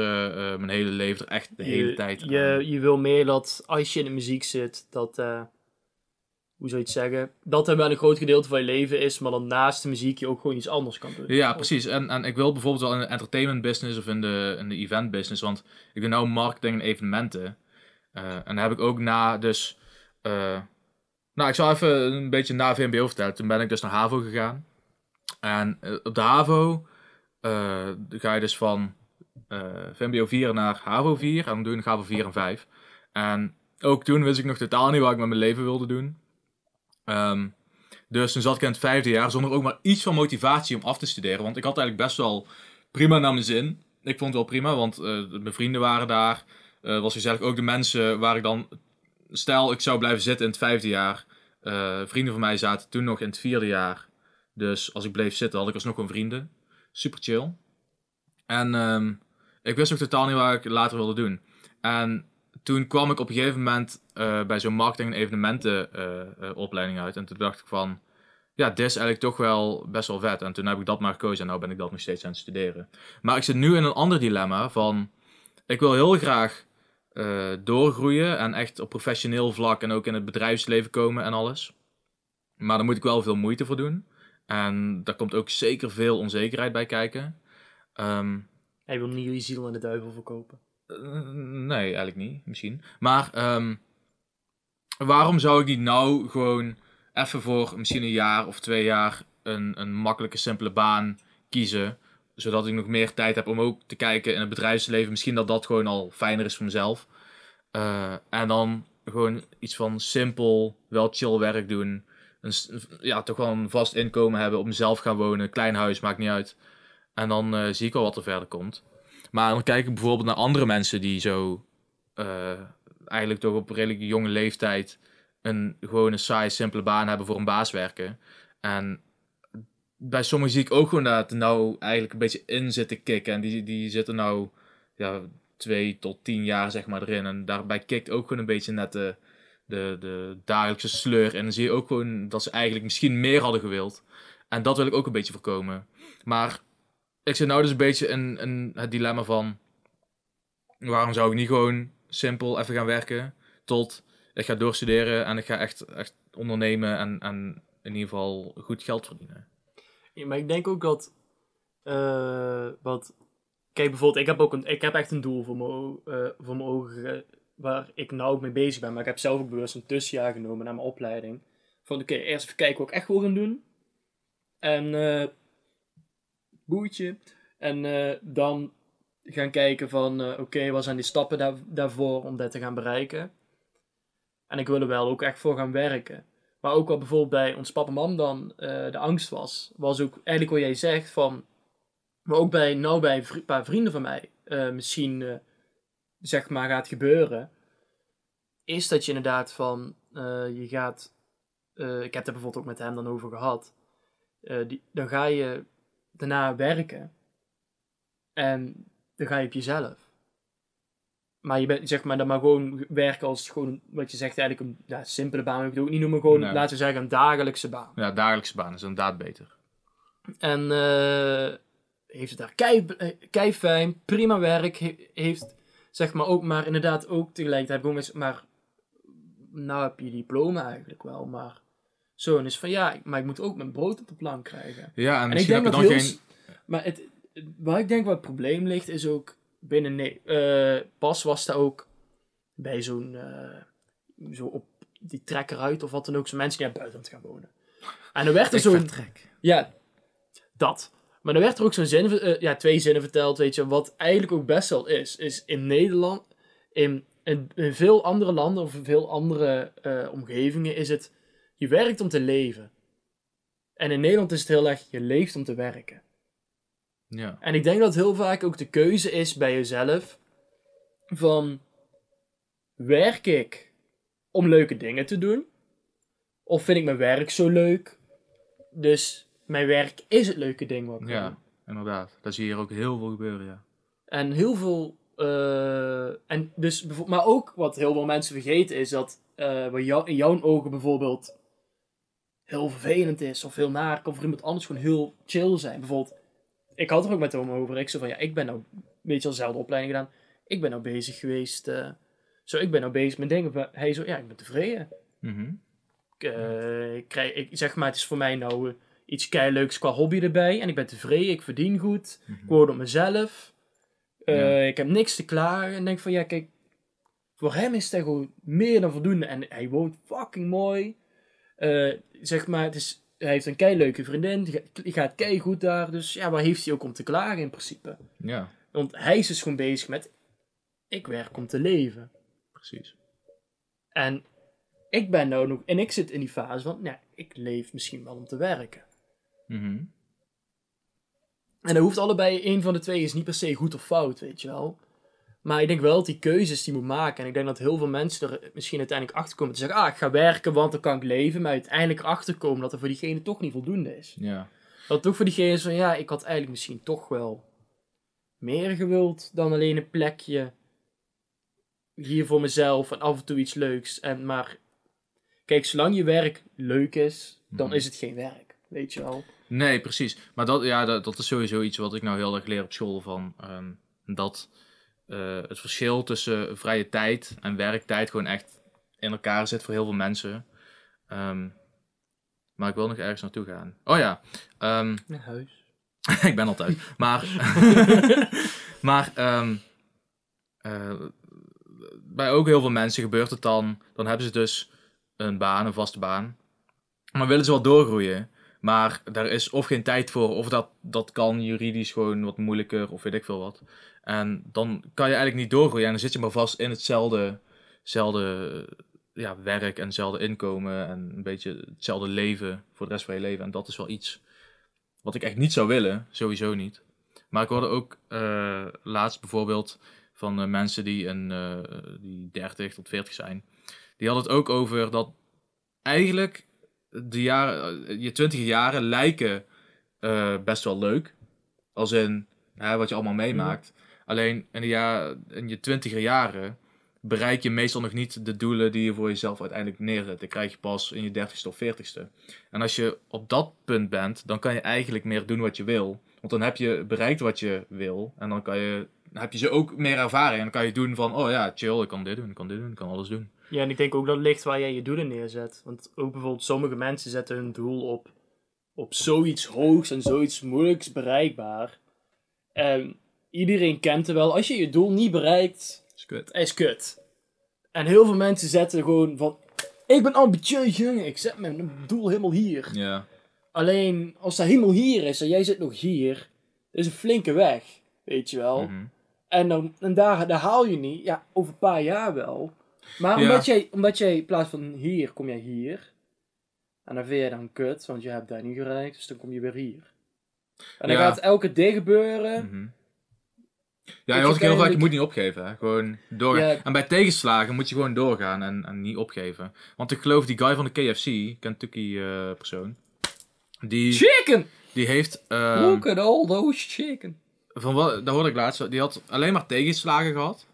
mijn hele leven er echt de hele tijd aan. Je, je wil meer dat als je in de muziek zit, dat. hoe zou je het zeggen, dat er wel een groot gedeelte van je leven is, maar dan naast de muziek je ook gewoon iets anders kan doen. Ja, precies. En, en ik wil bijvoorbeeld wel in de entertainment business of in de, in de event business, want ik doe nou marketing en evenementen. En dan heb ik ook na, dus, eh, nou ik zal even een beetje na VMBO vertellen. Toen ben ik dus naar HAVO gegaan. En eh, op de HAVO eh, ga je dus van VMBO 4 naar HAVO 4 en dan doe je HAVO 4 en 5. En ook toen wist ik nog totaal niet wat ik met mijn leven wilde doen. Ehm, dus toen zat ik in het vijfde jaar zonder ook maar iets van motivatie om af te studeren. Want ik had eigenlijk best wel prima naar mijn zin. Ik vond het wel prima, want mijn vrienden waren daar. Eh was gezellig. Ook de mensen waar ik dan... Stel, ik zou blijven zitten in het vijfde jaar. Eh, vrienden van mij zaten toen nog in het vierde jaar. Dus als ik bleef zitten, had ik alsnog gewoon vrienden. Super chill. En ehm, ik wist ook totaal niet wat ik later wilde doen. En toen kwam ik op een gegeven moment eh, bij zo'n marketing- en evenementen eh, eh, opleiding uit. En toen dacht ik van, ja, dit is eigenlijk toch wel best wel vet. En toen heb ik dat maar gekozen en nu ben ik dat nog steeds aan het studeren. Maar ik zit nu in een ander dilemma van, ik wil heel graag eh, doorgroeien en echt op professioneel vlak en ook in het bedrijfsleven komen en alles. Maar daar moet ik wel veel moeite voor doen. En daar komt ook zeker veel onzekerheid bij kijken. Ehm, Hij wil niet je ziel aan de duivel verkopen. eh, nee, eigenlijk niet, misschien. Maar ehm, waarom zou ik niet nou gewoon even voor misschien een jaar of twee jaar een, een makkelijke, simpele baan kiezen? Zodat ik nog meer tijd heb om ook te kijken in het bedrijfsleven. Misschien dat dat gewoon al fijner is voor mezelf. Eh, en dan gewoon iets van simpel, wel chill werk doen. Een, ja, toch wel een vast inkomen hebben, op mezelf gaan wonen. Klein huis, maakt niet uit. En dan eh, zie ik wel wat er verder komt. Maar dan kijk ik bijvoorbeeld naar andere mensen die zo eh, eigenlijk toch op redelijk jonge leeftijd een gewoon een saai, simpele baan hebben voor een baas werken. En bij sommigen zie ik ook gewoon dat er nou eigenlijk een beetje in zitten kicken. En die, die zitten nou ja, twee tot tien jaar zeg maar erin. En daarbij kikt ook gewoon een beetje net de, de, de dagelijkse sleur. En dan zie je ook gewoon dat ze eigenlijk misschien meer hadden gewild. En dat wil ik ook een beetje voorkomen. Maar ik zit nou dus een beetje in, in het dilemma van... Waarom zou ik niet gewoon simpel even gaan werken tot ik ga doorstuderen en ik ga echt, echt ondernemen en, en in ieder geval goed geld verdienen. Ja, maar ik denk ook dat. eh, wat. Kijk, bijvoorbeeld, ik heb ook een, ik heb echt een doel voor mijn, eh, voor mijn ogen ge- waar ik nou ook mee bezig ben. Maar ik heb zelf ook bewust een tussenjaar genomen naar mijn opleiding. Van oké, eerst even kijken wat ik echt wil gaan doen. En eh boertje. En dan gaan kijken van oké, wat zijn die stappen daar, daarvoor om dat te gaan bereiken. En ik wil er wel ook echt voor gaan werken. Maar ook wat bijvoorbeeld bij ons papa mam dan eh, de angst was, was ook eigenlijk wat jij zegt van, maar ook bij, nou bij een paar vrienden van mij eh, misschien eh, zeg maar gaat gebeuren, is dat je inderdaad van, je gaat, ik heb het bijvoorbeeld ook met hem dan over gehad, eh, die, dan ga je daarna werken en dan ga je op jezelf. Maar je bent, zeg maar, dan maar gewoon werken als gewoon, wat je zegt, eigenlijk een ja, simpele baan. Ik het ook niet noemen, gewoon, Nee. laten we zeggen, een dagelijkse baan. Ja, dagelijkse baan is inderdaad beter. En eh, heeft het daar kei, eh, kei fijn, prima werk. he- heeft, zeg maar, ook, maar inderdaad ook tegelijkertijd gewoon eens, maar, nou heb je diploma eigenlijk wel, maar zo. En is van, ja, maar ik moet ook mijn brood op de plank krijgen. Ja, en, En ik denk heb dat je dan heel... geen... Maar het, waar ik denk wat het probleem ligt, is ook binnen... Nee, eh, Pas was daar ook bij zo'n... eh, zo op die trekker uit of wat dan ook. Zo'n mensen die naar buitenland gaan wonen. En dan werd er zo'n... Ja, dat. Maar dan werd er ook zo'n zin... eh, ja, twee zinnen verteld, weet je. Wat eigenlijk ook best wel is. Is in Nederland... In, in, in veel andere landen of in veel andere omgevingen is het... Je werkt om te leven. En in Nederland is het heel erg... Je leeft om te werken. Ja. En ik denk dat heel vaak ook de keuze is bij jezelf van werk ik om leuke dingen te doen? Of vind ik mijn werk zo leuk? Dus mijn werk is het leuke ding wat ik ja, inderdaad. Dat zie je hier ook heel veel gebeuren, ja. En heel veel. eh, en dus, maar ook wat heel veel mensen vergeten is dat eh, wat jou, in jouw ogen bijvoorbeeld heel vervelend is of heel naar, kan voor iemand anders gewoon heel chill zijn. Bijvoorbeeld, ik had er ook met hem over. Ik zei van ja, ik ben nou een beetje dezelfde opleiding gedaan. Ik ben nou bezig geweest. eh, zo, ik ben nou bezig met dingen. Hij zo, ja, ik ben tevreden. Mhm. eh, ik krijg, ik, zeg maar, het is voor mij nou eh, iets keileuks qua hobby erbij. En ik ben tevreden, ik verdien goed. Mhm. Ik woon op mezelf. Ja. Ik heb niks te klagen. En denk van, ja, kijk, voor hem is het gewoon meer dan voldoende. En hij woont fucking mooi. Zeg maar, het is, hij heeft een keileuke vriendin. Die gaat, die gaat keigoed daar. Dus ja, waar heeft hij ook om te klagen in principe? Ja, Want hij is dus gewoon bezig met, ik werk om te leven. precies. En ik ben nou nog, en ik zit in die fase van, nou, ik leef misschien wel om te werken. Mhm. En dat hoeft allebei, een van de twee is niet per se goed of fout, weet je wel. Maar ik denk wel dat die keuzes die je moet maken. En ik denk dat heel veel mensen er misschien uiteindelijk achter komen te zeggen, ah, ik ga werken, want dan kan ik leven. Maar uiteindelijk erachter komen dat er voor diegene toch niet voldoende is. Ja. Dat toch voor diegene is van, ja, ik had eigenlijk misschien toch wel meer gewild dan alleen een plekje hier voor mezelf en af en toe iets leuks. En maar, kijk, zolang je werk leuk is, dan Mhm. is het geen werk, weet je wel. Nee, precies. Maar dat, ja, dat, dat is sowieso iets wat ik nou heel erg leer op school. Van, ehm, dat eh, het verschil tussen vrije tijd en werktijd gewoon echt in elkaar zit voor heel veel mensen. Ehm, maar ik wil nog ergens naartoe gaan. Oh ja, ehm, Naar huis. ik ben altijd. Maar, maar ehm, eh, bij ook heel veel mensen gebeurt het dan. Dan hebben ze dus een baan, een vaste baan. Maar willen ze wel doorgroeien. Maar daar is of geen tijd voor, of dat, dat kan juridisch gewoon wat moeilijker, of weet ik veel wat. En dan kan je eigenlijk niet doorgroeien. En dan zit je maar vast in hetzelfde, ja, werk en hetzelfde inkomen. En een beetje hetzelfde leven voor de rest van je leven. En dat is wel iets wat ik echt niet zou willen, sowieso niet. Maar ik hoorde ook eh, laatst bijvoorbeeld van eh, mensen die, een, eh, die 30 tot 40 zijn. Die hadden het ook over dat eigenlijk de jaren, je 20 jaren lijken eh, best wel leuk. Als in hè, wat je allemaal meemaakt. Alleen in, de jaar, in je 20 jaren bereik je meestal nog niet de doelen die je voor jezelf uiteindelijk neerzet. Die krijg je pas in je 30ste of 40ste. En als je op dat punt bent, dan kan je eigenlijk meer doen wat je wil. Want dan heb je bereikt wat je wil. En dan, kan je, dan heb je ze ook meer ervaring. En dan kan je doen van, oh ja, chill, ik kan dit doen, ik kan dit doen, ik kan alles doen. Ja, en ik denk ook dat ligt waar jij je doelen neerzet. Want ook bijvoorbeeld sommige mensen zetten hun doel op, op zoiets hoogs en zoiets moeilijks bereikbaar. En iedereen kent het wel. Als je je doel niet bereikt, is kut. is kut. En heel veel mensen zetten gewoon van... Ik ben ambitieus, jongen. Ik zet mijn doel helemaal hier. Ja. Alleen, als dat helemaal hier is en jij zit nog hier... Is een flinke weg. Weet je wel. Mhm. En, dan, en daar, daar haal je niet. Ja, over een paar jaar wel. Maar Ja. omdat, jij, omdat jij in plaats van hier, kom jij hier. En dan vind je dan kut, want je hebt daar niet gereikt. Dus dan kom je weer hier. En dan Ja. gaat elke day gebeuren. Mhm. Ja, je hoort heel vaak, je moet niet opgeven. Hè? Gewoon doorgaan. Ja. En bij tegenslagen moet je gewoon doorgaan en, en niet opgeven. Want ik geloof die guy van de KFC, Kentucky eh, persoon, die, Chicken! die heeft... ehm, Look at all those chicken. van wat, dat hoorde ik laatst, die had alleen maar tegenslagen gehad.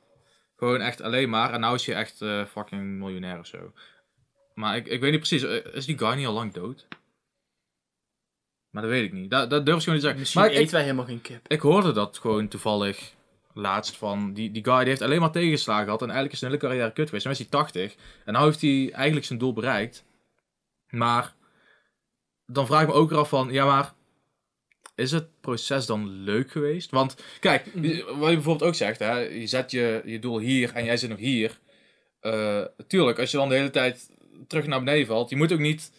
Gewoon echt alleen maar. En nou is hij echt eh, fucking miljonair of zo. Maar ik, ik weet niet precies, eh, is die guy niet al lang dood? Maar dat weet ik niet. Dat, dat durf ik gewoon niet te zeggen. Misschien maar ik, eten wij helemaal geen kip. ik hoorde dat gewoon toevallig laatst van die, die guy die heeft alleen maar tegenslagen gehad en eigenlijk is zijn hele carrière kut geweest. Nu is hij 80 en nou heeft hij eigenlijk zijn doel bereikt. Maar dan vraag ik me ook weer af van, ja maar is het proces dan leuk geweest? Want kijk, wat je bijvoorbeeld ook zegt, hè, je zet je, je doel hier en jij zit nog hier. Eh, tuurlijk, als je dan de hele tijd terug naar beneden valt, je moet ook niet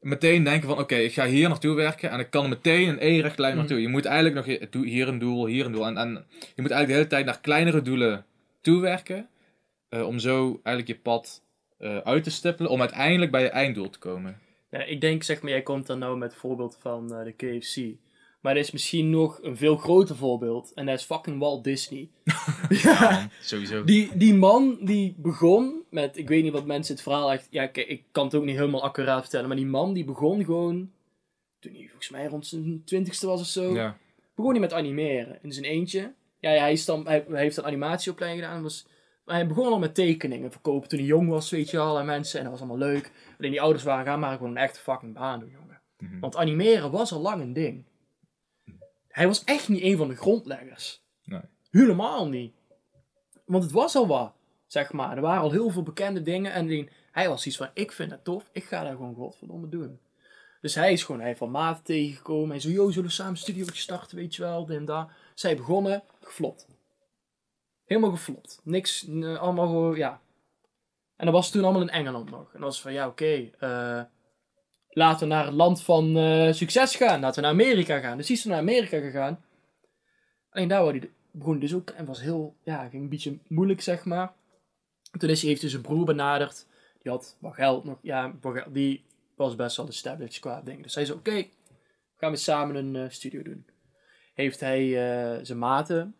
meteen denken van oké, ik ga hier naartoe werken en ik kan er meteen een één lijn Mhm. naartoe. Je moet eigenlijk nog hier een doel, hier een doel. En, en je moet eigenlijk de hele tijd naar kleinere doelen toewerken. eh, om zo eigenlijk je pad eh, uit te stippelen. Om uiteindelijk bij je einddoel te komen. Ja, ik denk, zeg maar, jij komt dan nou met het voorbeeld van de KFC. Maar er is misschien nog een veel groter voorbeeld. En dat is fucking Walt Disney. Ja, man, sowieso. Die, die man die begon met, ik weet niet wat mensen het verhaal echt, ja, kijk, ik kan het ook niet helemaal accuraat vertellen, maar die man die begon gewoon, toen hij volgens mij rond zijn twintigste was of zo, Ja. begon hij met animeren in zijn eentje. Ja, hij, is dan, hij, hij heeft een animatieopleiding gedaan, was, maar hij begon al met tekeningen verkopen toen hij jong was, weet je wel, aan mensen, en dat was allemaal leuk. Alleen die ouders waren, ga maar gewoon een echte fucking baan doen, jongen. Mhm. Want animeren was al lang een ding. Hij was echt niet een van de grondleggers. Nee. Helemaal niet. Want het was al wat. Zeg maar. Er waren al heel veel bekende dingen. En die- hij was iets van, ik vind het tof. Ik ga dat gewoon godverdomme doen. Dus hij is gewoon, hij heeft van maat tegengekomen. Hij zei, yo, zullen we samen een studio starten, weet je wel, dit en dat. Zij begonnen, geflopt. Helemaal geflopt. Niks, allemaal gewoon, ja. En dat was toen allemaal in Engeland nog. En dat was van, ja, oké, eh, laten we naar het land van eh, succes gaan. Laten we naar Amerika gaan. Dus is toen naar Amerika gegaan. Alleen daar wou begon hij dus ook, en was heel, ja, ging een beetje moeilijk, zeg maar. Toen is hij, heeft hij zijn broer benaderd. Die had wat geld nog, ja, die was best wel established qua dingen. Dus hij zei, oké, gaan we samen een eh, studio doen. Heeft hij eh, zijn maten,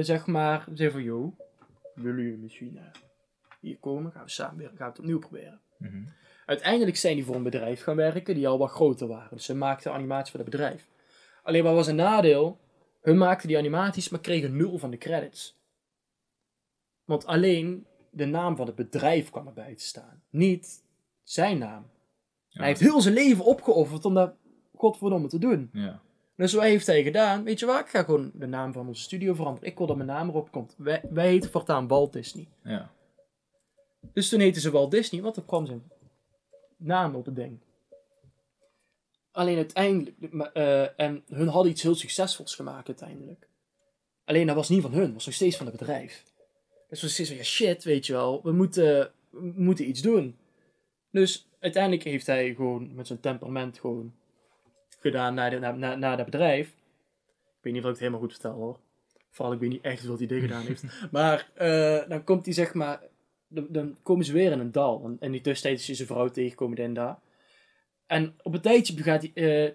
zeg maar, zei van, yo, willen jullie misschien hier komen? Gaan we samen weer, gaan we het opnieuw proberen. Mhm. Uiteindelijk zijn die voor een bedrijf gaan werken die al wat groter waren. Dus ze maakten animaties voor het bedrijf. Alleen wat was een nadeel? Hun maakten die animaties, maar kregen nul van de credits. Want alleen de naam van het bedrijf kwam erbij te staan. Niet zijn naam. Hij heeft heel zijn leven opgeofferd om dat godverdomme te doen. Ja. Dus wat heeft hij gedaan? Weet je wat? Ik ga gewoon de naam van onze studio veranderen. Ik wil dat mijn naam erop komt. Wij, wij heten voortaan Walt Disney. Ja. Dus toen heten ze Walt Disney, want er kwam zijn naam op het ding. Alleen uiteindelijk, eh, en hun hadden iets heel succesvols gemaakt uiteindelijk. Alleen dat was niet van hun, dat was nog steeds van het bedrijf. Dus was steeds van, ja shit, weet je wel, we moeten, we moeten iets doen. Dus uiteindelijk heeft hij gewoon met zijn temperament gewoon gedaan naar, de, naar, naar, naar dat bedrijf. Ik weet niet of ik het helemaal goed vertel hoor. Vooral ik weet niet echt wat hij dit gedaan heeft. Maar eh, dan komt hij zeg maar dan, dan komen ze weer in een dal. En in die tussentijd is zijn vrouw tegengekomen en daar. En op een tijdje gaat hij, eh,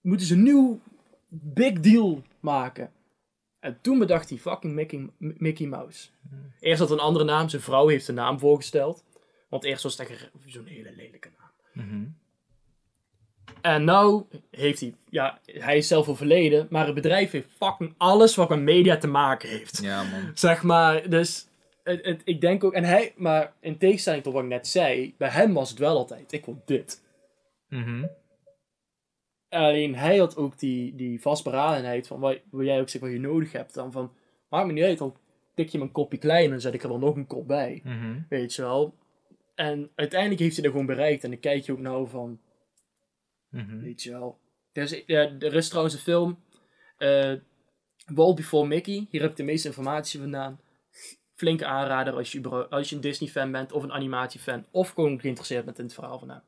moeten ze een nieuw big deal maken. En toen bedacht hij fucking Mickey, Mouse. Eerst had een andere naam, zijn vrouw heeft de naam voorgesteld. Want eerst was het een- zo'n hele lelijke naam. Mhm. En nou heeft hij, ja, hij is zelf overleden, maar het bedrijf heeft fucking alles wat met media te maken heeft. Ja, man. Zeg maar, dus het, het, ik denk ook, en hij, maar in tegenstelling tot wat ik net zei, bij hem was het wel altijd, ik wil dit. Mhm. Alleen hij had ook die, die vastberadenheid van wat, wat jij ook zegt, wat je nodig hebt. Dan van, maakt me niet uit, dan tik je mijn kopje klein en zet ik er wel nog een kop bij. Mhm. Weet je wel. En uiteindelijk heeft hij dat gewoon bereikt. En dan kijk je ook nou van, Mhm. weet je wel. Er is, er is trouwens een film, eh Walt Before Mickey. Hier heb ik de meeste informatie vandaan. Flinke aanrader als je, als je een Disney fan bent of een animatiefan. Of gewoon geïnteresseerd bent in het verhaal van hem.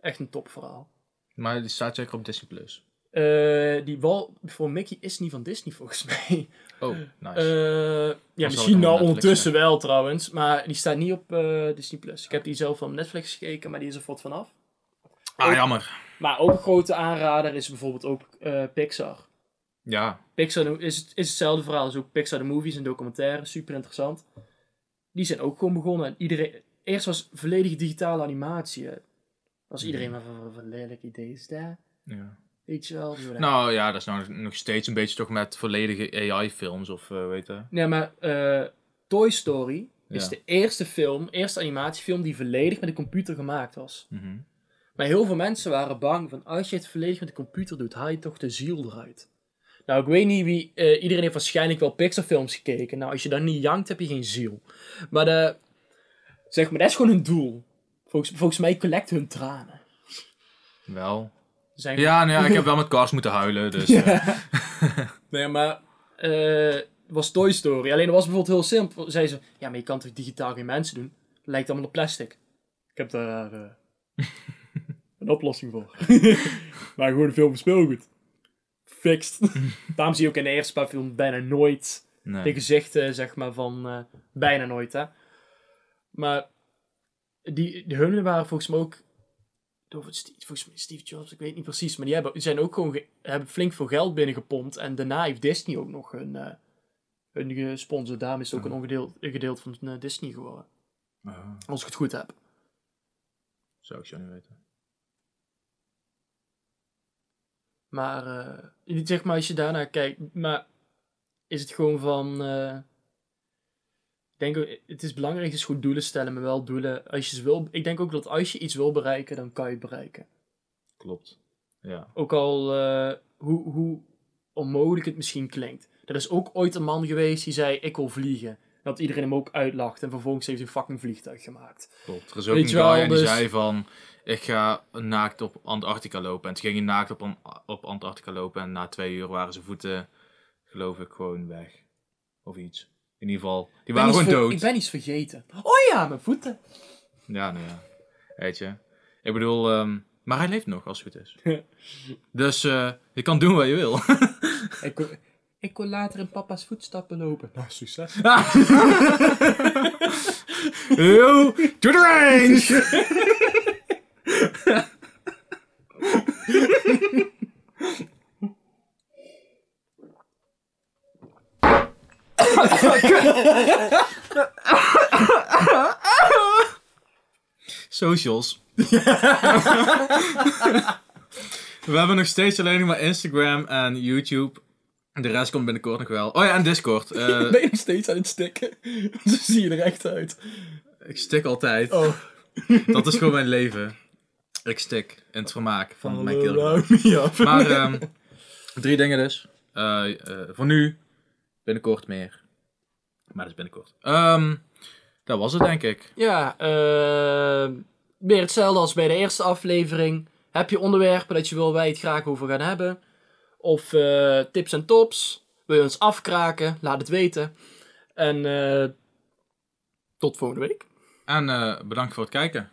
Echt een topverhaal. Maar die staat zeker op Disney+. Plus. Eh, die Walt Before Mickey is niet van Disney volgens mij. Oh, nice. Eh, ja, zal misschien nou ondertussen wel trouwens. Maar die staat niet op eh, Disney Plus. Ik heb die zelf van Netflix gekeken, maar die is er voort vanaf. ah, jammer. Maar ook een grote aanrader is bijvoorbeeld ook Pixar. Ja. Pixar is, is hetzelfde verhaal als ook Pixar de movies en documentaires, super interessant. Die zijn ook gewoon begonnen. En iedereen, eerst was volledig digitale animatie. Was iedereen maar van, van, lelijk idee is dat? ja. Weet je wel? Nou ja, dat is nou nog steeds een beetje toch met volledige AI-films of eh, weet je. Nee, maar eh, Toy Story is de eerste film, eerste animatiefilm die volledig met de computer gemaakt was. Mhm. Maar heel veel mensen waren bang van als je het volledig met de computer doet, haal je toch de ziel eruit. Nou, ik weet niet wie. eh, iedereen heeft waarschijnlijk wel Pixar-films gekeken. Nou, als je dan niet jankt, heb je geen ziel. Maar de, zeg maar, dat is gewoon hun doel. Volgens, volgens mij collect hun tranen. Wel. Zijn Ja, nou ja, ik heb wel met Cars moeten huilen, dus... eh, Nee, maar eh, het was Toy Story. Alleen dat was bijvoorbeeld heel simpel. Zei ze, ja, maar je kan toch digitaal geen mensen doen? Lijkt allemaal op plastic. Ik heb daar eh, een oplossing voor. maar gewoon een film speelgoed. Daarom zie je ook in de eerste paar films bijna nooit nee. de gezichten, zeg maar, van... eh, bijna nooit, hè. Maar die, die hun waren volgens mij ook... Door het Steve, volgens mij Steve Jobs, ik weet niet precies. Maar die, hebben, zijn ook gewoon ge- hebben flink veel geld binnengepompt. En daarna heeft Disney ook nog hun, eh hun gesponsord. Daarom is het ook een, ongedeeld, een gedeelte van eh, Disney geworden. Ah, Als ik het goed heb. zou ik zo niet weten. Maar, niet zeg maar als je daarnaar kijkt, maar is het gewoon van. eh, ik denk het is belangrijk, is goed doelen stellen, maar wel doelen. Als je ze wil, ik denk ook dat als je iets wil bereiken, dan kan je het bereiken. Klopt. Ja. Ook al eh, hoe, hoe onmogelijk het misschien klinkt. Er is ook ooit een man geweest die zei: Ik wil vliegen. Dat iedereen hem ook uitlacht. En vervolgens heeft hij een fucking vliegtuig gemaakt. Klopt. Er is ook Weet een guy wel, die dus- zei van... Ik ga naakt op Antarctica lopen. En toen ging hij naakt op, An- op Antarctica lopen. En na twee uur waren zijn voeten, geloof ik, gewoon weg. Of iets. In ieder geval, die waren gewoon dood. Ik ben iets vergeten. Oh ja, mijn voeten. Ja, nou ja. Weet je. Ik bedoel, ehm, maar hij leeft nog, als het goed is. dus eh, je kan doen wat je wil. Ik ik kon later in papa's voetstappen lopen. Nou, succes. Yo, to the range! Socials. We hebben nog steeds alleen maar Instagram en YouTube. De rest komt binnenkort nog wel. Oh ja, en Discord. Eh, Ben je nog steeds aan het stikken? Zo zie je er echt uit. ik stik altijd. Oh. Dat is gewoon mijn leven. Ik stik in het vermaak van mijn kinderen. Maar ehm, drie dingen dus. Eh, eh, voor nu, binnenkort meer. Maar dat is binnenkort. Ehm, dat was het denk ik. Ja, eh, weer hetzelfde als bij de eerste aflevering. Heb je onderwerpen dat je wil wij het graag over gaan hebben? Of eh, tips en tops? Wil je ons afkraken? Laat het weten. En eh, tot volgende week. En eh, bedankt voor het kijken.